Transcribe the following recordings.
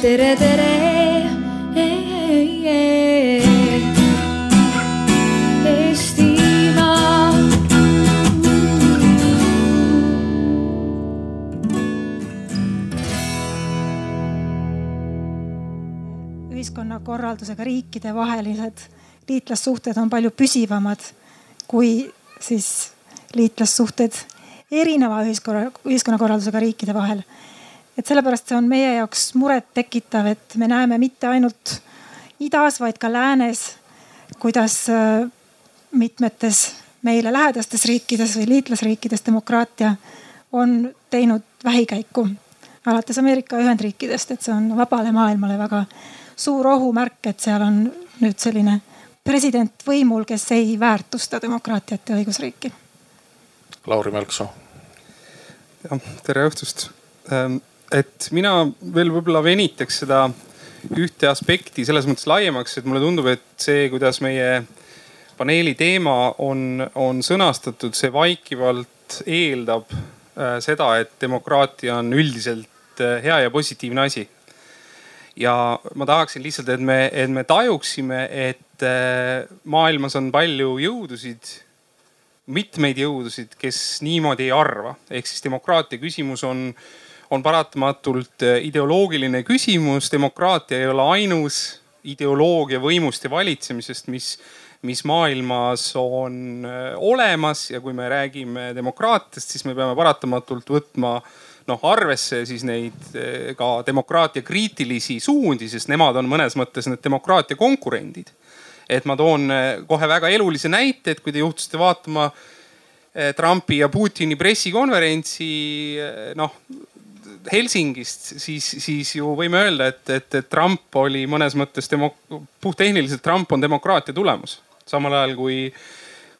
tere, tere. Ühiskonnakorraldusega riikide vahelised liitlassuhted on palju püsivamad kui siis liitlassuhted erineva ühiskonna, ühiskonnakorraldusega riikide vahel. Et sellepärast see on meie jaoks murettekitav, et me näeme mitte ainult idas, vaid ka läänes, kuidas äh, mitmetes meile lähedastes riikides või liitlasriikides demokraatia on teinud vähikäiku. alates Ameerika Ühendriikidest, et see on vabale maailmale väga suur ohumärk, et seal on nüüd selline president võimul, kes ei väärtusta demokraatiat ja õigusriiki. Lauri Mälksoo. jah, tere õhtust. Et mina veel võib-olla venitaks seda ühte aspekti selles mõttes laiemaks, et mulle tundub, et see, kuidas meie paneeli teema on, on sõnastatud, see vaikivalt eeldab äh, seda, et demokraatia on üldiselt äh, hea ja positiivne asi. ja ma tahaksin lihtsalt, et me, et me tajuksime, et äh, maailmas on palju jõudusid, mitmeid jõudusid, kes niimoodi ei arva. ehk siis demokraatia küsimus on on paratamatult ideoloogiline küsimus. demokraatia ei ole ainus ideoloogia võimust ja valitsemisest, mis, mis maailmas on olemas ja kui me räägime demokraatiast, siis me peame paratamatult võtma noh arvesse siis neid ka demokraatia kriitilisi suundi, sest nemad on mõnes mõttes need demokraatia konkurendid. et ma toon kohe väga elulise näite, et kui te juhtusite vaatama Trumpi ja Putini pressikonverentsi, noh Helsingist, siis, siis ju võime öelda, et, et, et Trump oli mõnes mõttes demo-, puhttehniliselt Trump on demokraatia tulemus. samal ajal kui,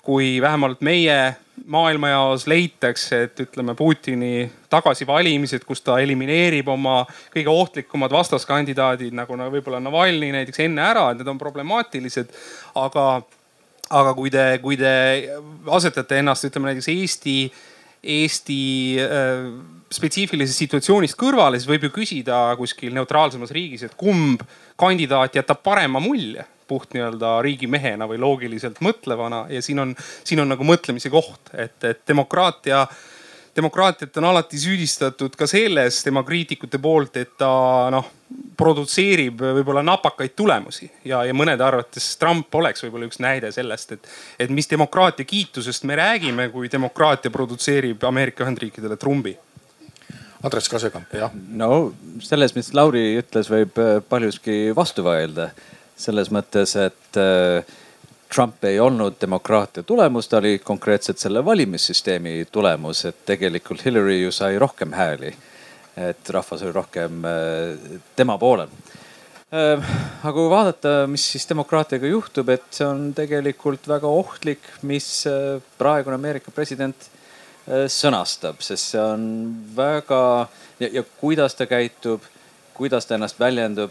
kui vähemalt meie maailmajaos leitakse, et ütleme Putini tagasivalimised, kus ta elimineerib oma kõige ohtlikumad vastaskandidaadid nagu, nagu võib-olla Navalnõi näiteks enne ära, et need on problemaatilised. aga, aga kui te, kui te asetate ennast, ütleme näiteks Eesti, Eesti äh, spetsiifilisest situatsioonist kõrvale, siis võib ju küsida kuskil neutraalsemas riigis, et kumb kandidaat jätab parema mulje puht nii-öelda riigimehena või loogiliselt mõtlevana ja siin on, siin on nagu mõtlemise koht, et, et demokraatia demokraatiat on alati süüdistatud ka selles tema kriitikute poolt, et ta noh, produtseerib võib-olla napakaid tulemusi ja, ja mõnede arvates Trump oleks võib-olla üks näide sellest, et, et mis demokraatia kiitusest me räägime, kui demokraatia produtseerib Ameerika Ühendriikidele trumbi Andres Kasekamp, jah. no selles, mis Lauri ütles, võib äh, paljuski vastu vaielda. selles mõttes, et äh, Trump ei olnud demokraatia tulemus, ta oli konkreetselt selle valimissüsteemi tulemus, et tegelikult Hillary ju sai rohkem hääli. et rahvas oli rohkem äh, tema poolel. aga kui vaadata, mis siis demokraatiaga juhtub, et see on tegelikult väga ohtlik, mis praegune Ameerika president sõnastab, sest see on väga ja, ja kuidas ta käitub, kuidas ta ennast väljendub.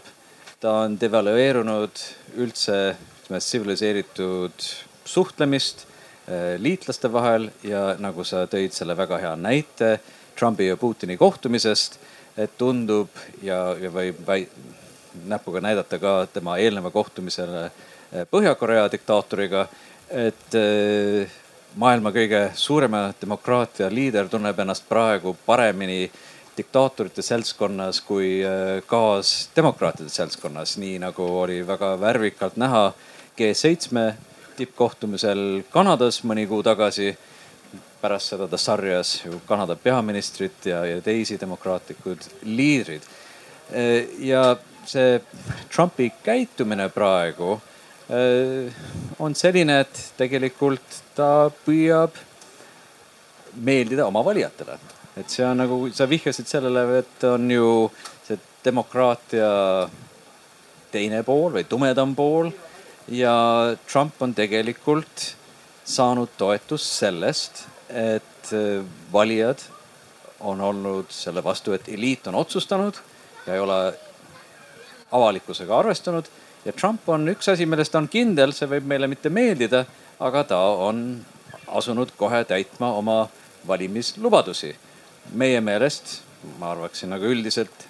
ta on devalveerunud üldse ütleme tsiviliseeritud suhtlemist äh, liitlaste vahel ja nagu sa tõid selle väga hea näite Trumpi ja Putini kohtumisest, et tundub ja, ja võib näpuga näidata ka tema eelneva kohtumisele äh, Põhja-Korea diktaatoriga, et maailma kõige suurema demokraatia liider tunneb ennast praegu paremini diktaatorite seltskonnas kui äh, kaasdemokraatide seltskonnas, nii nagu oli väga värvikalt näha G7 tippkohtumisel Kanadas mõni kuu tagasi. pärast seda ta sarjas ju Kanada peaministrit ja, ja teisi demokraatlikud liidrid. Äh, ja see Trumpi käitumine praegu on selline, et tegelikult ta püüab meeldida oma valijatele. et see on nagu, sa vihjasid sellele, et on ju see demokraatia teine pool või tumedam pool. ja Trump on tegelikult saanud toetust sellest, et äh, valijad on olnud selle vastu, et eliit on otsustanud ja ei ole avalikkusega arvestanud ja Trump on üks asi, milles ta on kindel, see võib meile mitte meeldida, aga ta on asunud kohe täitma oma valimislubadusi. meie meelest, ma arvaksin nagu üldiselt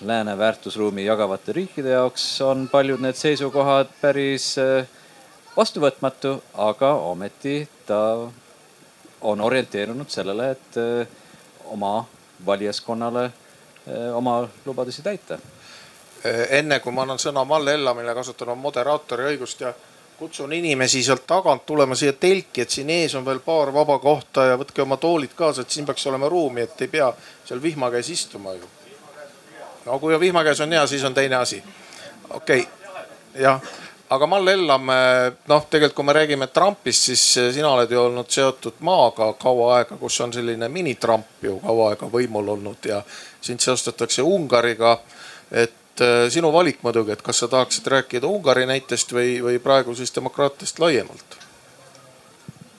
lääne väärtusruumi jagavate riikide jaoks on paljud need seisukohad päris vastuvõtmatu, aga ometi ta on orienteerunud sellele, et oma valijaskonnale oma lubadusi täita. Enne kui ma annan sõna Malle Ellamile, kasutan oma moderaatori õigust ja kutsun inimesi sealt tagant tulema siia telki, et siin ees on veel paar vaba kohta ja võtke oma toolid kaasa, et siin peaks olema ruumi, et ei pea seal vihma käes istuma ju. no kui vihma käes on hea, siis on teine asi. okei okay., jah, aga Mall Ellam, noh, tegelikult kui me räägime Trumpist, siis sina oled ju olnud seotud maaga kaua aega, kus on selline mini-Trump ju kaua aega võimul olnud ja sind seostatakse Ungariga. et et äh, sinu valik muidugi, et kas sa tahaksid rääkida Ungari näitest või, või praegu siis demokraatiast laiemalt?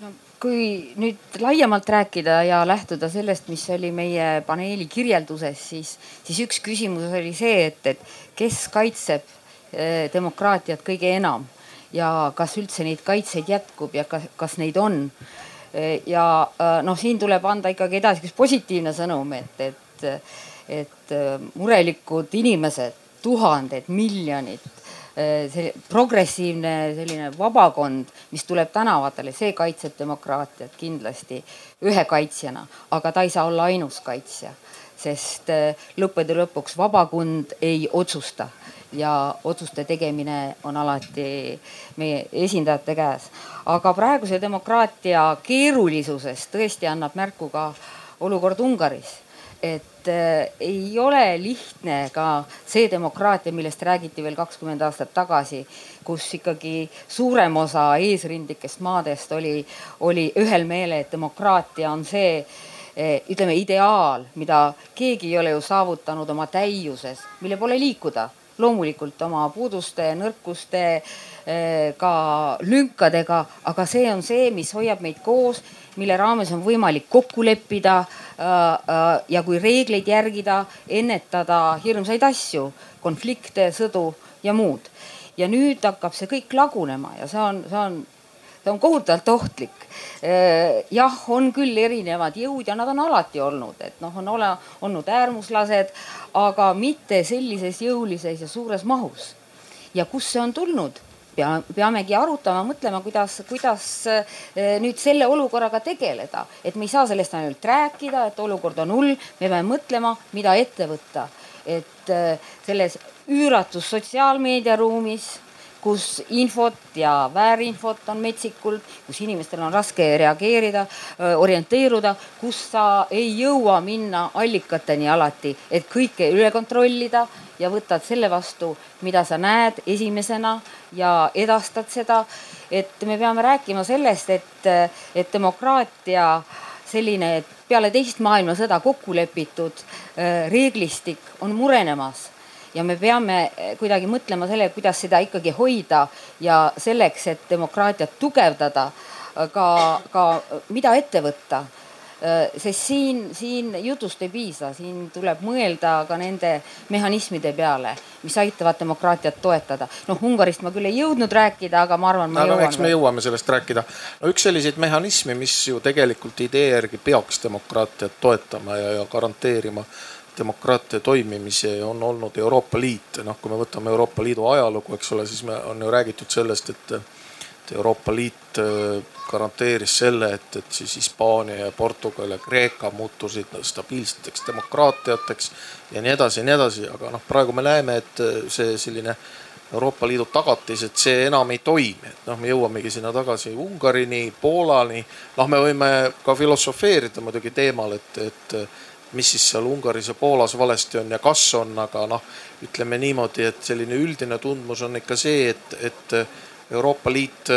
no kui nüüd laiemalt rääkida ja lähtuda sellest, mis oli meie paneeli kirjelduses, siis, siis üks küsimus oli see, et, et kes kaitseb äh, demokraatiat kõige enam ja kas üldse neid kaitseid jätkub ja kas, kas neid on. Äh, ja noh, siin tuleb anda ikkagi edasi üks positiivne sõnum, et, et, et murelikud inimesed tuhanded, miljonid eh, see progressiivne selline vabakond, mis tuleb tänavatele, see kaitseb demokraatiat kindlasti ühe kaitsjana, aga ta ei saa olla ainus kaitsja, sest eh, lõppude lõpuks vabakond ei otsusta ja otsuste tegemine on alati meie esindajate käes. aga praeguse demokraatia keerulisusest tõesti annab märku ka olukord Ungaris et äh, ei ole lihtne ka see demokraatia, millest räägiti veel kakskümmend aastat tagasi, kus ikkagi suurem osa eesrindlikest maadest oli, oli ühel meelel, et demokraatia on see äh, ütleme, ideaal, mida keegi ei ole ju saavutanud oma täiuses, mille poole liikuda. Loomulikult oma puuduste, nõrkuste, äh, ka lünkadega, aga see on see, mis hoiab meid koos mille raames on võimalik kokku leppida äh, äh, ja kui reegleid järgida, ennetada hirmsaid asju, konflikte, sõdu ja muud. ja nüüd hakkab see kõik lagunema ja see on, see on see on kohutavalt ohtlik. Äh, jah, on küll erinevad jõud ja nad on alati olnud, et noh, on ole, olnud äärmuslased, aga mitte sellises jõulises ja suures mahus. ja kust see on tulnud? Pea, peamegi arutama, mõtlema, kuidas, kuidas eh, nüüd selle olukorraga tegeleda, et me ei saa sellest ainult rääkida, et olukord on hull, me peame mõtlema, mida ette võtta, et eh, selles üüratus sotsiaalmeedia ruumis kus infot ja väärinfot on metsikult, kus inimestel on raske reageerida, orienteeruda, kus sa ei jõua minna allikateni alati, et kõike üle kontrollida ja võtad selle vastu, mida sa näed esimesena ja edastad seda. et me peame rääkima sellest, et, et demokraatia selline peale teist maailmasõda kokku lepitud reeglistik on murenemas ja me peame kuidagi mõtlema selle, kuidas seda ikkagi hoida ja selleks, et demokraatiat tugevdada, ka, ka mida ette võtta sest siin, siin jutust ei piisa, siin tuleb mõelda ka nende mehhanismide peale, mis aitavad demokraatiat toetada. noh, Ungarist ma küll ei jõudnud rääkida, aga ma arvan, ma no, jõuan. eks me jõuame sellest rääkida. no üks selliseid mehhanisme, mis ju tegelikult idee järgi peaks demokraatiat toetama ja, ja garanteerima demokraatia toimimise on olnud Euroopa Liit. noh, kui me võtame Euroopa Liidu ajalugu, eks ole, siis me on ju räägitud sellest, et, et Euroopa Liit äh, garanteeris selle, et, et siis Hispaania ja Portugal ja Kreeka muutusid stabiilseteks demokraatiateks ja nii edasi ja nii edasi. aga noh, praegu me näeme, et see selline Euroopa Liidu tagatis, et see enam ei toimi, et noh, me jõuamegi sinna tagasi Ungarini, Poolani. noh, me võime ka filosofeerida muidugi teemal, et, et mis siis seal Ungaris ja Poolas valesti on ja kas on, aga noh, ütleme niimoodi, et selline üldine tundmus on ikka see, et, et Euroopa Liit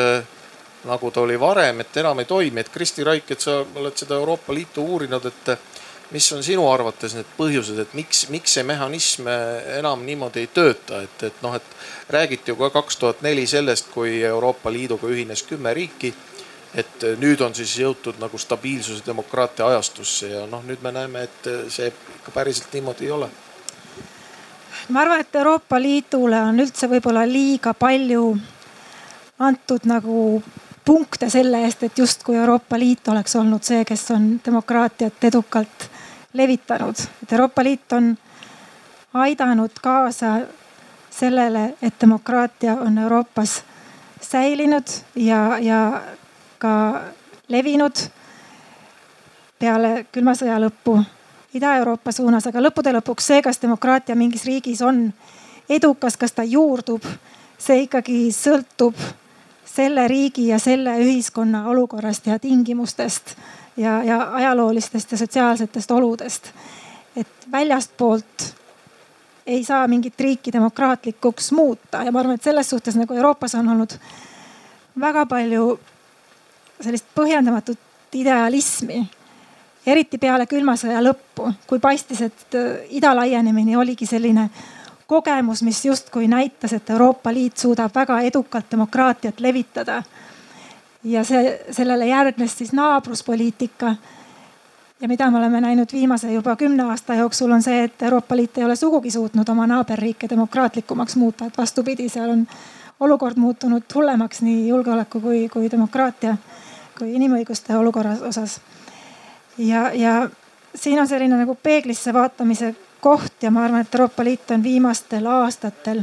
nagu ta oli varem, et enam ei toimi, et Kristi Raik, et sa oled seda Euroopa Liitu uurinud, et mis on sinu arvates need põhjused, et miks, miks see mehhanism enam niimoodi ei tööta, et, et noh, et räägiti ju ka kaks tuhat neli sellest, kui Euroopa Liiduga ühines kümme riiki et äh, nüüd on siis jõutud nagu stabiilsuse demokraatia ajastusse ja noh, nüüd me näeme, et äh, see ikka päriselt niimoodi ei ole. ma arvan, et Euroopa Liidule on üldse võib-olla liiga palju antud nagu punkte selle eest, et justkui Euroopa Liit oleks olnud see, kes on demokraatiat edukalt levitanud. et Euroopa Liit on aidanud kaasa sellele, et demokraatia on Euroopas säilinud ja, ja ka levinud peale külma sõja lõppu Ida-Euroopa suunas, aga lõppude lõpuks see, kas demokraatia mingis riigis on edukas, kas ta juurdub, see ikkagi sõltub selle riigi ja selle ühiskonna olukorrast ja tingimustest ja, ja ajaloolistest ja sotsiaalsetest oludest. et väljastpoolt ei saa mingit riiki demokraatlikuks muuta ja ma arvan, et selles suhtes nagu Euroopas on olnud väga palju sellist põhjendamatut idealismi. eriti peale külma sõja lõppu, kui paistis, et äh, ida laienemine oligi selline kogemus, mis justkui näitas, et Euroopa Liit suudab väga edukalt demokraatiat levitada. ja see, sellele järgnes siis naabruspoliitika ja mida me oleme näinud viimase juba kümne aasta jooksul, on see, et Euroopa Liit ei ole sugugi suutnud oma naaberriike demokraatlikumaks muuta, et vastupidi, seal on olukord muutunud hullemaks nii julgeoleku kui, kui demokraatia kui inimõiguste olukorra osas. ja, ja siin on selline nagu peeglisse vaatamise koht ja ma arvan, et Euroopa Liit on viimastel aastatel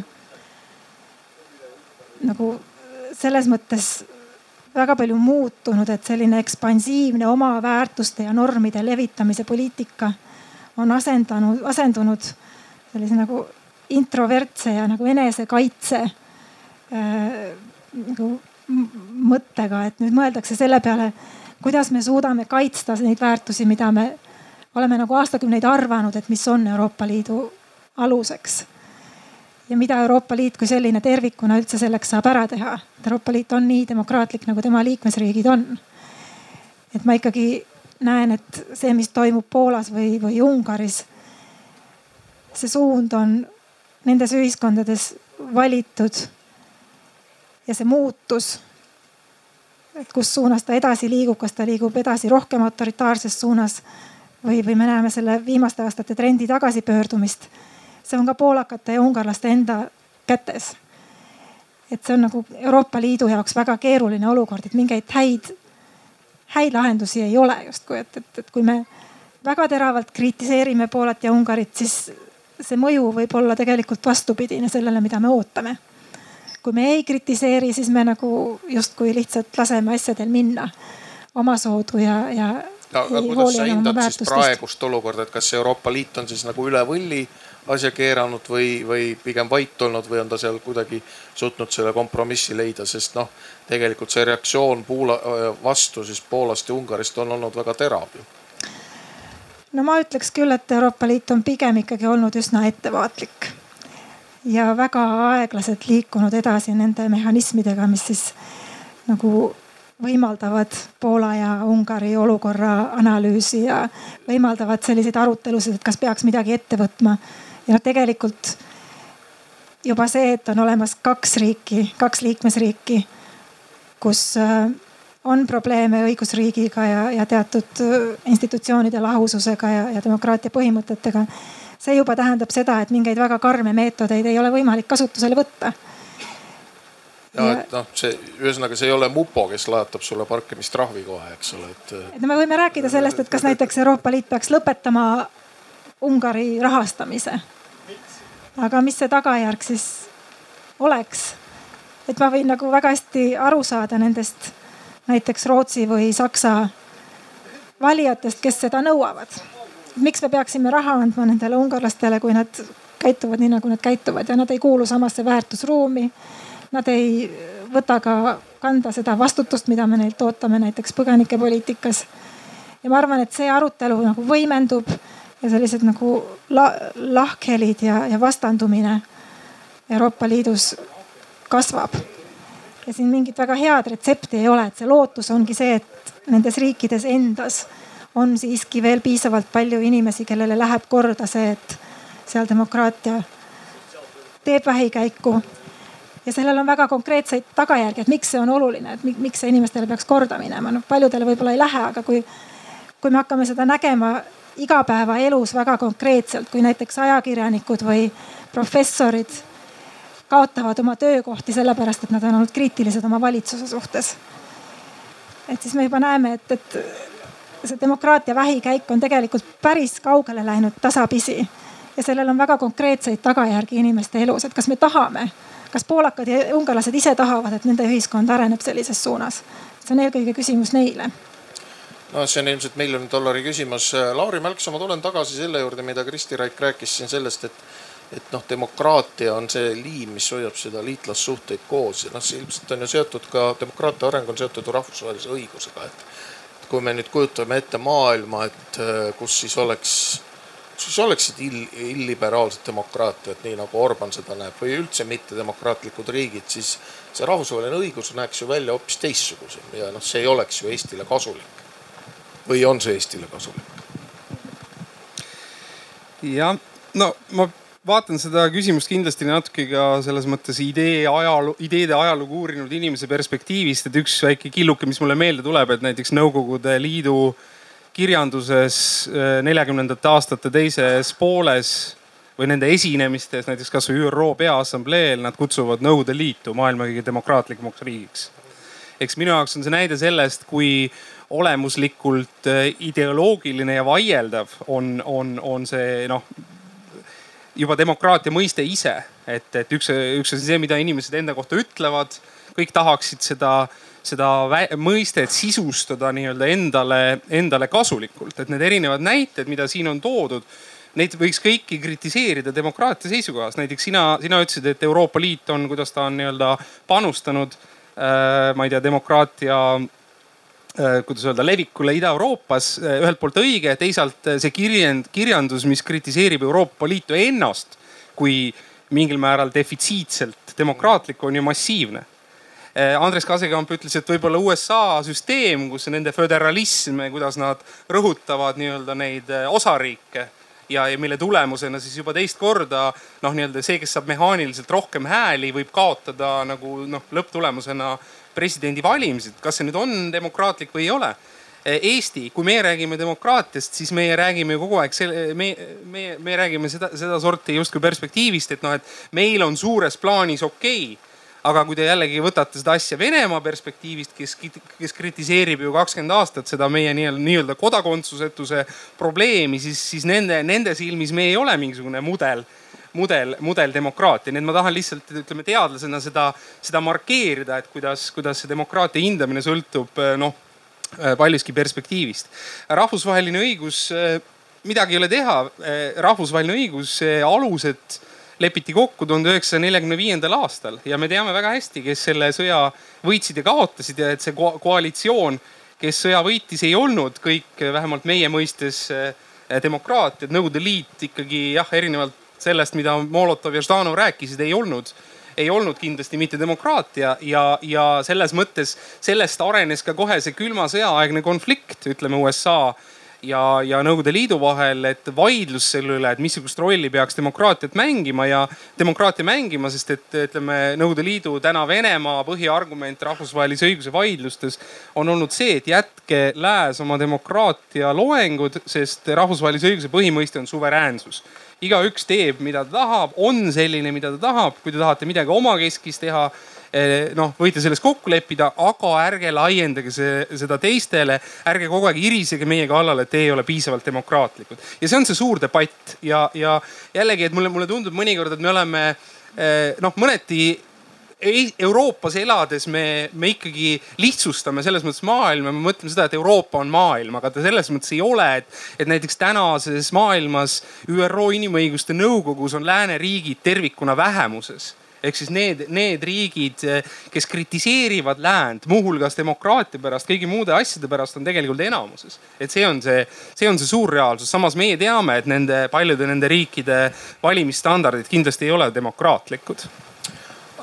nagu selles mõttes väga palju muutunud, et selline ekspansiivne oma väärtuste ja normide levitamise poliitika on asendanud, asendunud sellise nagu introvertse ja nagu enesekaitse äh, nagu mõttega, et nüüd mõeldakse selle peale, kuidas me suudame kaitsta neid väärtusi, mida me oleme nagu aastakümneid arvanud, et mis on Euroopa Liidu aluseks ja mida Euroopa Liit kui selline tervikuna üldse selleks saab ära teha. Euroopa Liit on nii demokraatlik, nagu tema liikmesriigid on. et ma ikkagi näen, et see, mis toimub Poolas või, või Ungaris, see suund on nendes ühiskondades valitud. Ja see muutus, et kus suunas ta edasi liigub, kas ta liigub edasi rohkem autoritaarses suunas või, või me näeme selle viimaste aastate trendi tagasipöördumist see on ka poolakate ja ungarlaste enda kätes. et see on nagu Euroopa Liidu jaoks väga keeruline olukord, et mingeid häid, häid lahendusi ei ole justkui, et, et, et kui me väga teravalt kritiseerime Poolat ja Ungarit, siis see mõju võib olla tegelikult vastupidine sellele, mida me ootame. Kui me ei kritiseeri, siis me nagu justkui lihtsalt laseme asjadel minna omasoodu ja, ja. aga kuidas sa hindad siis praegust olukorda, et kas Euroopa Liit on siis nagu üle võlli asja keeranud või, või pigem vait olnud või on ta seal kuidagi suutnud selle kompromissi leida, sest noh, tegelikult see reaktsioon Puula vastu siis Poolast ja Ungarist on olnud väga terav ju. no ma ütleks küll, et Euroopa Liit on pigem ikkagi olnud üsna ettevaatlik ja väga aeglaselt liikunud edasi nende mehhanismidega, mis siis nagu võimaldavad Poola ja Ungari olukorra analüüsi ja võimaldavad selliseid arutelusid, et kas peaks midagi ette võtma ja noh, tegelikult juba see, et on olemas kaks riiki, kaks liikmesriiki, kus äh, on probleeme õigusriigiga ja, ja teatud äh, institutsioonide lahususega ja, ja demokraatia põhimõtetega. See juba tähendab seda, et mingeid väga karme meetodeid ei ole võimalik kasutusele võtta. ja et noh, see ühesõnaga, see ei ole mupo, kes lajatab sulle parkimistrahvi kohe, eks ole, et. et no me võime rääkida sellest, et kas näiteks Euroopa Liit peaks lõpetama Ungari rahastamise aga mis see tagajärg siis oleks? et ma võin nagu väga hästi aru saada nendest näiteks Rootsi või Saksa valijatest, kes seda nõuavad. Miks me peaksime raha andma nendele ungarlastele, kui nad käituvad nii, nagu nad käituvad ja nad ei kuulu samasse väärtusruumi. Nad ei võta ka kanda seda vastutust, mida me neilt ootame näiteks põgenikepoliitikas. ja ma arvan, et see arutelu nagu võimendub ja sellised nagu la, lahkhelid ja, ja vastandumine Euroopa Liidus kasvab. ja siin mingit väga head retsepti ei ole, et see lootus ongi see, et nendes riikides endas on siiski veel piisavalt palju inimesi, kellele läheb korda see, et seal demokraatia teeb vähikäiku. ja sellel on väga konkreetseid tagajärgi, et miks see on oluline, et miks see inimestele peaks korda minema, noh paljudele võib-olla ei lähe, aga kui, kui me hakkame seda nägema igapäevaelus väga konkreetselt, kui näiteks ajakirjanikud või professorid kaotavad oma töökohti sellepärast, et nad on olnud kriitilised oma valitsuse suhtes. et siis me juba näeme, et, et see demokraatia vähikäik on tegelikult päris kaugele läinud tasapisi. ja sellel on väga konkreetseid tagajärgi inimeste elus, et kas me tahame, kas poolakad ja ungarlased ise tahavad, et nende ühiskond areneb sellises suunas. see on eelkõige küsimus neile no see on ilmselt miljoni dollari küsimus. Lauri Mälksoo, ma tulen tagasi selle juurde, mida Kristi Raik rääkis siin sellest, et et noh, demokraatia on see liim, mis hoiab seda liitlassuhteid koos ja noh, see ilmselt on ju seotud ka, demokraatia areng on seotud ju rahvusvahelise õigusega, et. Kui me nüüd kujutame ette maailma, et äh, kus siis oleks, siis oleksid ill, illiberaalsed demokraatiad, nii nagu Orban seda näeb või üldse mittedemokraatlikud riigid, siis see rahvusvaheline õigus näeks ju välja hoopis teistsugusem ja noh, see ei oleks ju Eestile kasulik. või on see Eestile kasulik? jah, no ma vaatan seda küsimust kindlasti natuke ka selles mõttes idee ajalugu, ideede ajalugu uurinud inimese perspektiivist, et üks väike killuke, mis mulle meelde tuleb, et näiteks Nõukogude Liidu kirjanduses äh, neljakümnendate aastate teises pooles või nende esinemistes näiteks kasvõi ÜRO Peaassambleel nad kutsuvad Nõukogude Liitu maailma kõige demokraatlikumaks riigiks. eks minu jaoks on see näide sellest, kui olemuslikult äh, ideoloogiline ja vaieldav on, on, on see noh juba demokraatia mõiste ise, et, et üks, üks on see, mida inimesed enda kohta ütlevad, kõik tahaksid seda, seda mõistet sisustada nii-öelda endale, endale kasulikult, et need erinevad näited, mida siin on toodud neid võiks kõiki kritiseerida demokraatia seisukohast. näiteks sina, sina ütlesid, et Euroopa Liit on, kuidas ta on nii-öelda panustanud äh,, ma ei tea, demokraatia kuidas öelda, levikule Ida-Euroopas äh, ühelt poolt õige, teisalt äh, see kirjand, kirjandus, mis kritiseerib Euroopa Liitu ennast kui mingil määral defitsiitselt demokraatlikku, on ju massiivne. Andres Kasekamp ütles, et võib-olla USA süsteem, kus nende föderalism, kuidas nad rõhutavad nii-öelda neid osariike ja, ja mille tulemusena siis juba teist korda noh, nii-öelda see, kes saab mehaaniliselt rohkem hääli, võib kaotada nagu noh, lõpptulemusena presidendivalimised, kas see nüüd on demokraatlik või ei ole. Eesti, kui meie räägime demokraatiast, siis meie räägime ju kogu aeg selle, me, me, me räägime seda, sedasorti justkui perspektiivist, et noh, et meil on suures plaanis okei okay aga kui te jällegi võtate seda asja Venemaa perspektiivist, kes, kes kritiseerib ju kakskümmend aastat seda meie nii-öelda nii kodakondsusetuse probleemi, siis, siis nende, nende silmis me ei ole mingisugune mudel mudel, mudeldemokraatia, nii et ma tahan lihtsalt ütleme teadlasena seda, seda markeerida, et kuidas, kuidas see demokraatia hindamine sõltub noh paljuski perspektiivist. rahvusvaheline õigus, midagi ei ole teha, rahvusvaheline õigus alused lepiti kokku tuhande üheksasaja neljakümne viiendal aastal ja me teame väga hästi, kes selle sõja võitsid ja kaotasid ja et see koalitsioon, kes sõja võitis, ei olnud kõik vähemalt meie mõistes demokraatiad. Nõukogude Liit ikkagi jah, erinevalt sellest, mida Molotov ja Ždanov rääkisid, ei olnud ei olnud kindlasti mitte demokraatia ja, ja selles mõttes sellest arenes ka kohe see külma sõja aegne konflikt, ütleme USA ja, ja Nõukogude Liidu vahel, et vaidlus selle üle, et missugust rolli peaks demokraatiat mängima ja demokraatia mängima, sest et ütleme Nõukogude Liidu täna Venemaa põhiargument rahvusvahelise õiguse vaidlustes on olnud see, et jätke lääs oma demokraatia loengud, sest rahvusvahelise õiguse põhimõiste on suveräänsus igaüks teeb, mida ta tahab, on selline, mida ta tahab. kui te tahate midagi omakeskis teha, Eh, noh, võite selles kokku leppida, aga ärge laiendage see, seda teistele. ärge kogu aeg irisege meie kallale, et te ei ole piisavalt demokraatlikud. ja see on see suur debatt ja, ja jällegi, et mulle, mulle tundub mõnikord, et me oleme eh, noh, mõneti Euroopas elades me, me ikkagi lihtsustame selles mõttes maailma, me mõtleme seda, et Euroopa on maailm, aga ta selles mõttes ei ole, et, et näiteks tänases maailmas ÜRO Inimõiguste Nõukogus on lääneriigid tervikuna vähemuses. Ehk siis need, need riigid, kes kritiseerivad läänd muuhulgas demokraatia pärast, kõigi muude asjade pärast, on tegelikult enamuses. et see on see, see on see suur reaalsus, samas meie teame, et nende paljude nende riikide valimisstandardid kindlasti ei ole demokraatlikud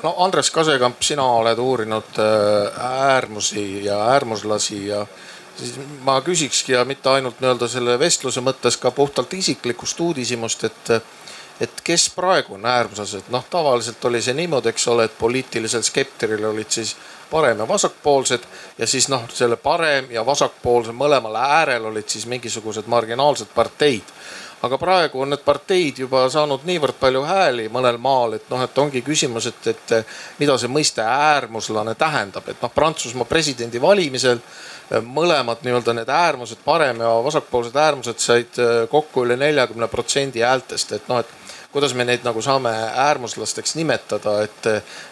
no Andres Kasekamp, sina oled uurinud äh, äärmusi ja äärmuslasi ja siis ma küsikski ja mitte ainult nii-öelda selle vestluse mõttes ka puhtalt isiklikust uudishimust, et et kes praegu on äärmuslased, noh tavaliselt oli see niimoodi, eks ole, et poliitilisel skeptril olid siis parem ja vasakpoolsed ja siis noh, selle parem ja vasakpoolse mõlemal äärel olid siis mingisugused marginaalsed parteid. Aga praegu on need parteid juba saanud niivõrd palju hääli mõnel maal, et noh, et ongi küsimus, et, et mida see mõiste äärmuslane tähendab, et noh, Prantsusmaa presidendi valimisel mõlemad nii-öelda need äärmused, parem ja vasakpoolsed äärmused said kokku üle neljakümne protsendi häältest, et noh, et kuidas me neid nagu saame äärmuslasteks nimetada, et,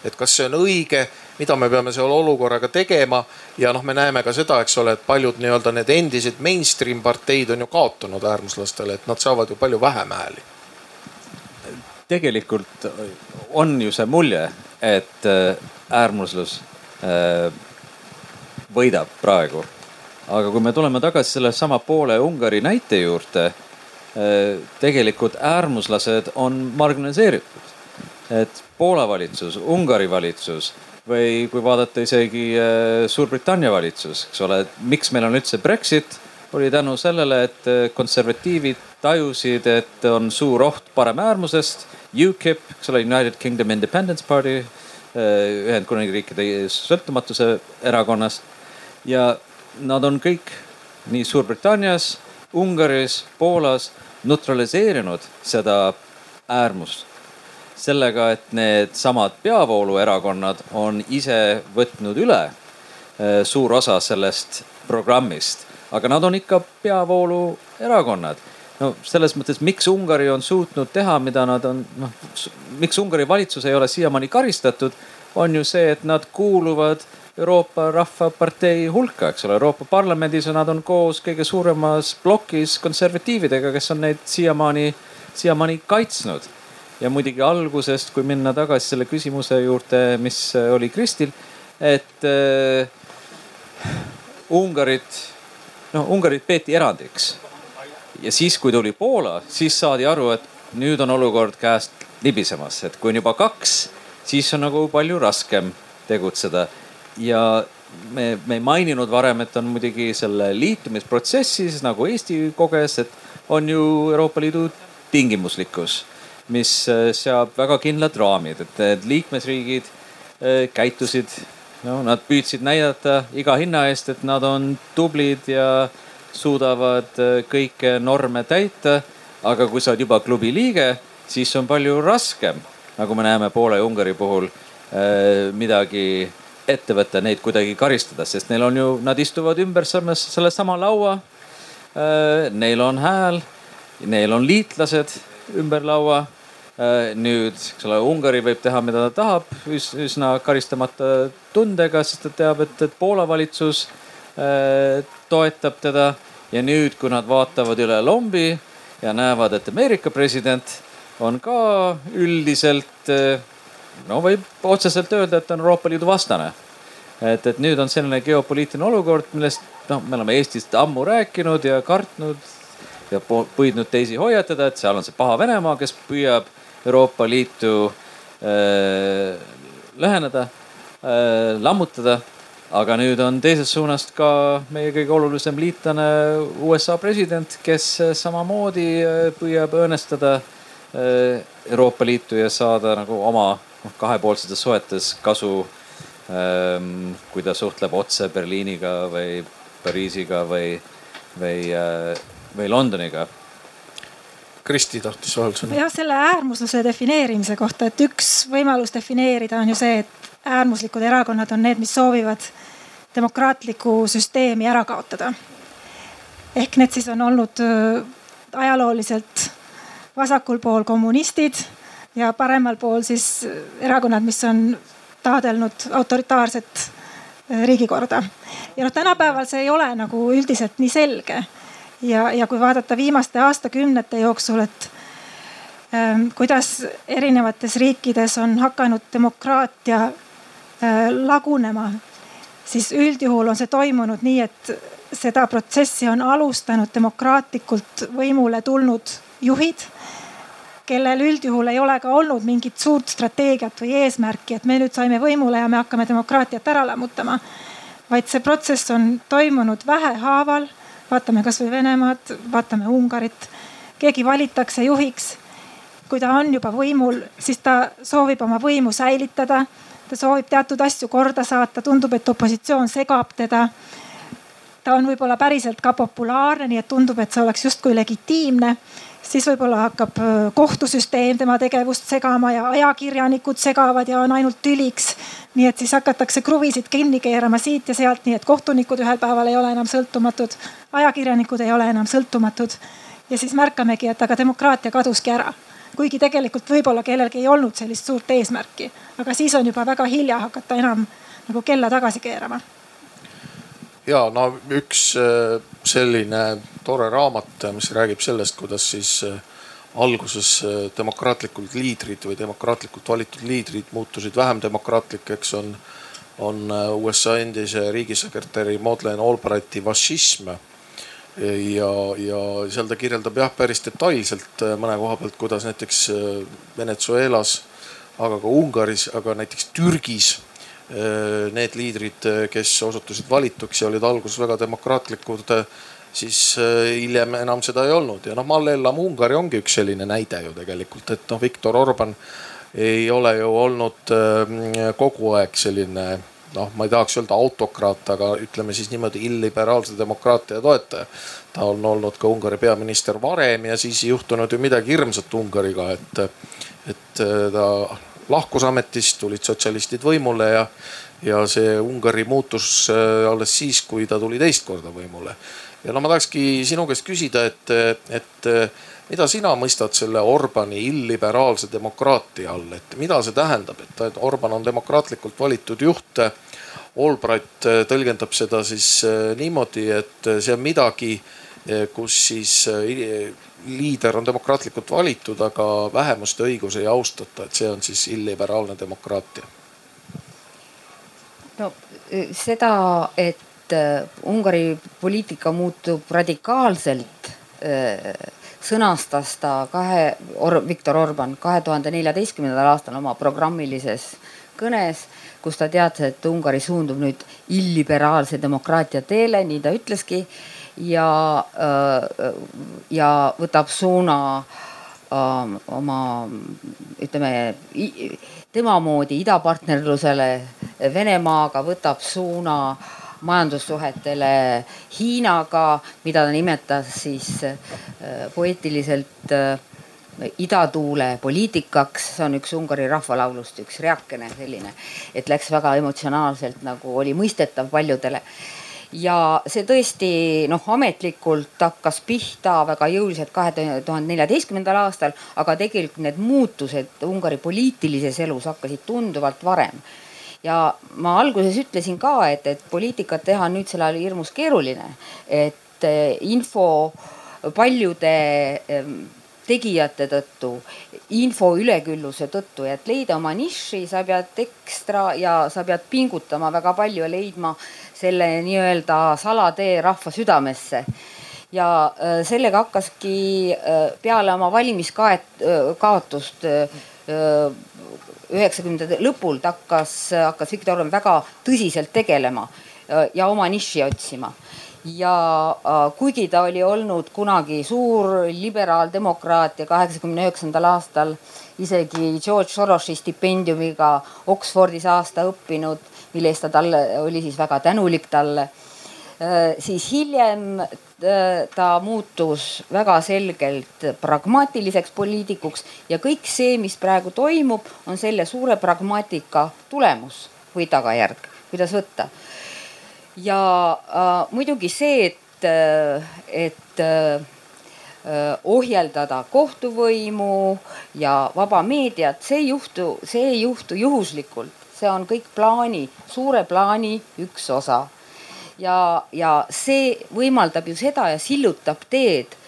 et kas see on õige, mida me peame selle olukorraga tegema. ja noh, me näeme ka seda, eks ole, et paljud nii-öelda need endised mainstream parteid on ju kaotanud äärmuslastele, et nad saavad ju palju vähem hääli. tegelikult on ju see mulje, et äh, äärmuslus äh, võidab praegu. aga kui me tuleme tagasi sellesama Poole Ungari näite juurde Äh, tegelikult äärmuslased on marginaliseeritud. et Poola valitsus, Ungari valitsus või kui vaadata isegi äh, Suurbritannia valitsus, eks ole, et miks meil on üldse Brexit, oli tänu sellele, et äh, konservatiivid tajusid, et on suur oht paremäärmusest. UKIP, eks ole, United Kingdom Independence Party, Ühendkuningriikide sõltumatuse erakonnast ja nad on kõik nii Suurbritannias, Ungaris, Poolas neutraliseerinud seda äärmust sellega, et needsamad peavooluerakonnad on ise võtnud üle eh, suur osa sellest programmist, aga nad on ikka peavooluerakonnad. no selles mõttes, miks Ungari on suutnud teha, mida nad on, noh, miks Ungari valitsus ei ole siiamaani karistatud, on ju see, et nad kuuluvad Euroopa Rahvapartei hulka, eks ole, Euroopa Parlamendis nad on koos kõige suuremas plokis konservatiividega, kes on neid siiamaani, siiamaani kaitsnud. Ja muidugi algusest, kui minna tagasi selle küsimuse juurde, mis oli Kristil, et äh, Ungarit, noh Ungarit peeti erandiks. ja siis, kui tuli Poola, siis saadi aru, et nüüd on olukord käest libisemas, et kui on juba kaks, siis on nagu palju raskem tegutseda. Ja me, me ei maininud varem, et on muidugi selle liitumisprotsessis nagu Eesti koges, et on ju Euroopa Liidu tingimuslikkus, mis äh, seab väga kindlad raamid, et liikmesriigid äh, käitusid, no nad püüdsid näidata iga hinna eest, et nad on tublid ja suudavad äh, kõiki norme täita. aga kui sa oled juba klubi liige, siis on palju raskem, nagu me näeme Poola ja Ungari puhul midagi ette võtta, neid kuidagi karistada, sest neil on ju, nad istuvad ümber sellesama laua. Neil on hääl, neil on liitlased ümber laua. Äh, nüüd, eks ole, Ungari võib teha, mida ta tahab, üsna karistamata tundega, sest ta teab, et, et Poola valitsus äh, toetab teda. ja nüüd, kui nad vaatavad üle lombi ja näevad, et Ameerika president on ka üldiselt no võib otseselt öelda, et on Euroopa Liidu vastane. et, et nüüd on selline geopoliitiline olukord, millest noh, me oleme Eestis ammu rääkinud ja kartnud ja püüdnud teisi hoiatada, et seal on see paha Venemaa, kes püüab Euroopa Liitu äh, lõheneda äh,, lammutada. aga nüüd on teisest suunast ka meie kõige olulisem liitlane USA president, kes samamoodi äh, püüab õõnestada äh, Euroopa Liitu ja saada nagu oma noh kahepoolsetes suhetes kasu ähm,, kui ta suhtleb otse Berliiniga või Pariisiga või, või äh,, või Londoniga. Kristi tahtis vahel sõna. jah, selle äärmusluse defineerimise kohta, et üks võimalus defineerida on ju see, et äärmuslikud erakonnad on need, mis soovivad demokraatlikku süsteemi ära kaotada. ehk need siis on olnud äh, ajalooliselt vasakul pool kommunistid ja paremal pool siis erakonnad, mis on taadelnud autoritaarset äh, riigikorda. ja noh, tänapäeval see ei ole nagu üldiselt nii selge. Ja, ja kui vaadata viimaste aastakümnete jooksul, et ähm, kuidas erinevates riikides on hakanud demokraatia äh, lagunema, siis üldjuhul on see toimunud nii, et seda protsessi on alustanud demokraatlikult võimule tulnud juhid kellel üldjuhul ei ole ka olnud mingit suurt strateegiat või eesmärki, et me nüüd saime võimule ja me hakkame demokraatiat ära lammutama. vaid see protsess on toimunud vähehaaval. Vaatame kasvõi Venemaad, vaatame Ungarit. keegi valitakse juhiks. kui ta on juba võimul, siis ta soovib oma võimu säilitada. ta soovib teatud asju korda saata, tundub, et opositsioon segab teda ta on võib-olla päriselt ka populaarne, nii et tundub, et see oleks justkui legitiimne siis võib-olla hakkab kohtusüsteem tema tegevust segama ja ajakirjanikud segavad ja on ainult tüliks. nii et siis hakatakse kruvisid kinni keerama siit ja sealt, nii et kohtunikud ühel päeval ei ole enam sõltumatud, ajakirjanikud ei ole enam sõltumatud. ja siis märkamegi, et aga demokraatia kaduski ära kuigi tegelikult võib-olla kellelgi ei olnud sellist suurt eesmärki, aga siis on juba väga hilja hakata enam nagu kella tagasi keerama. Ja no üks äh, selline tore raamat, mis räägib sellest, kuidas siis äh, alguses äh, demokraatlikud liidrid või demokraatlikult valitud liidrid muutusid vähem demokraatlikeks, on, on USA endise riigisekretäri Madeleine Albrighti fašism ja, ja seal ta kirjeldab jah, päris detailselt mõne koha pealt, kuidas näiteks Venezuelas, aga ka Ungaris, aga näiteks Türgis need liidrid, kes osutusid valituks ja olid alguses väga demokraatlikud, siis hiljem enam seda ei olnud ja noh, Mallellam Ungari ongi üks selline näide ju tegelikult, et noh, Viktor Orban ei ole ju olnud kogu aeg selline noh, ma ei tahaks öelda autokraat, aga ütleme siis niimoodi illiberaalse demokraatia toetaja. ta on olnud ka Ungari peaminister varem ja siis ei juhtunud ju midagi hirmsat Ungariga, et, et ta lahkus ametist, tulid sotsialistid võimule ja, ja see Ungari muutus äh, alles siis, kui ta tuli teist korda võimule. ja no ma tahakski sinu käest küsida, et, et mida sina mõistad selle Orbani illiberaalse demokraatia all, et mida see tähendab, et Orban on demokraatlikult valitud juht. Albright äh, tõlgendab seda siis äh, niimoodi, et äh, see on midagi, kus siis liider on demokraatlikult valitud, aga vähemuste õigusi ei austata, et see on siis illiberaalne demokraatia. no seda, et Ungari poliitika muutub radikaalselt sõnastas ta kahe Or,, Viktor Orban kahe tuhande neljateistkümnendal aastal oma programmilises kõnes, kus ta teatas, et Ungari suundub nüüd illiberaalse demokraatia teele, nii ta ütleski. Ja, äh, ja võtab suuna äh, oma ütleme tema moodi idapartnerlusele Venemaaga, võtab suuna majandussuhetele Hiinaga, mida ta nimetas siis äh, poeetiliselt idatuule poliitikaks, see on üks Ungari rahvalaulust üks reakene selline, et läks väga emotsionaalselt nagu oli mõistetav paljudele ja see tõesti noh, ametlikult hakkas pihta väga jõuliselt kahe tuhande neljateistkümnendal aastal, aga tegelikult need muutused Ungari poliitilises elus hakkasid tunduvalt varem. Ja ma alguses ütlesin ka, et, et poliitikat teha on nüüdsel ajal hirmus keeruline, et eh, info paljude tegijate tõttu, info ülekülluse tõttu ja et leida oma niši, sa pead ekstra ja sa pead pingutama väga palju ja leidma selle nii-öelda salatee rahva südamesse. Ja eh, sellega hakkaski eh, peale oma valimiskaotust üheksakümnendate lõpul ta hakkas, hakkas Viktor Orban väga tõsiselt tegelema äh, ja oma niši otsima. Ja äh, kuigi ta oli olnud kunagi suur liberaaldemokraat ja kaheksakümne üheksandal aastal isegi George Sorosi stipendiumiga Oxfordis aasta õppinud, mille eest ta talle oli siis väga tänulik talle Äh, siis hiljem äh, ta muutus väga selgelt pragmaatiliseks poliitikuks ja kõik see, mis praegu toimub, on selle suure pragmaatika tulemus või tagajärg, kuidas võtta. ja äh, muidugi see, et, äh, et äh, ohjeldada kohtuvõimu ja vaba meediat, see ei juhtu, see ei juhtu juhuslikult, see on kõik plaani, suure plaani üks osa ja, ja see võimaldab ju seda ja sillutab teed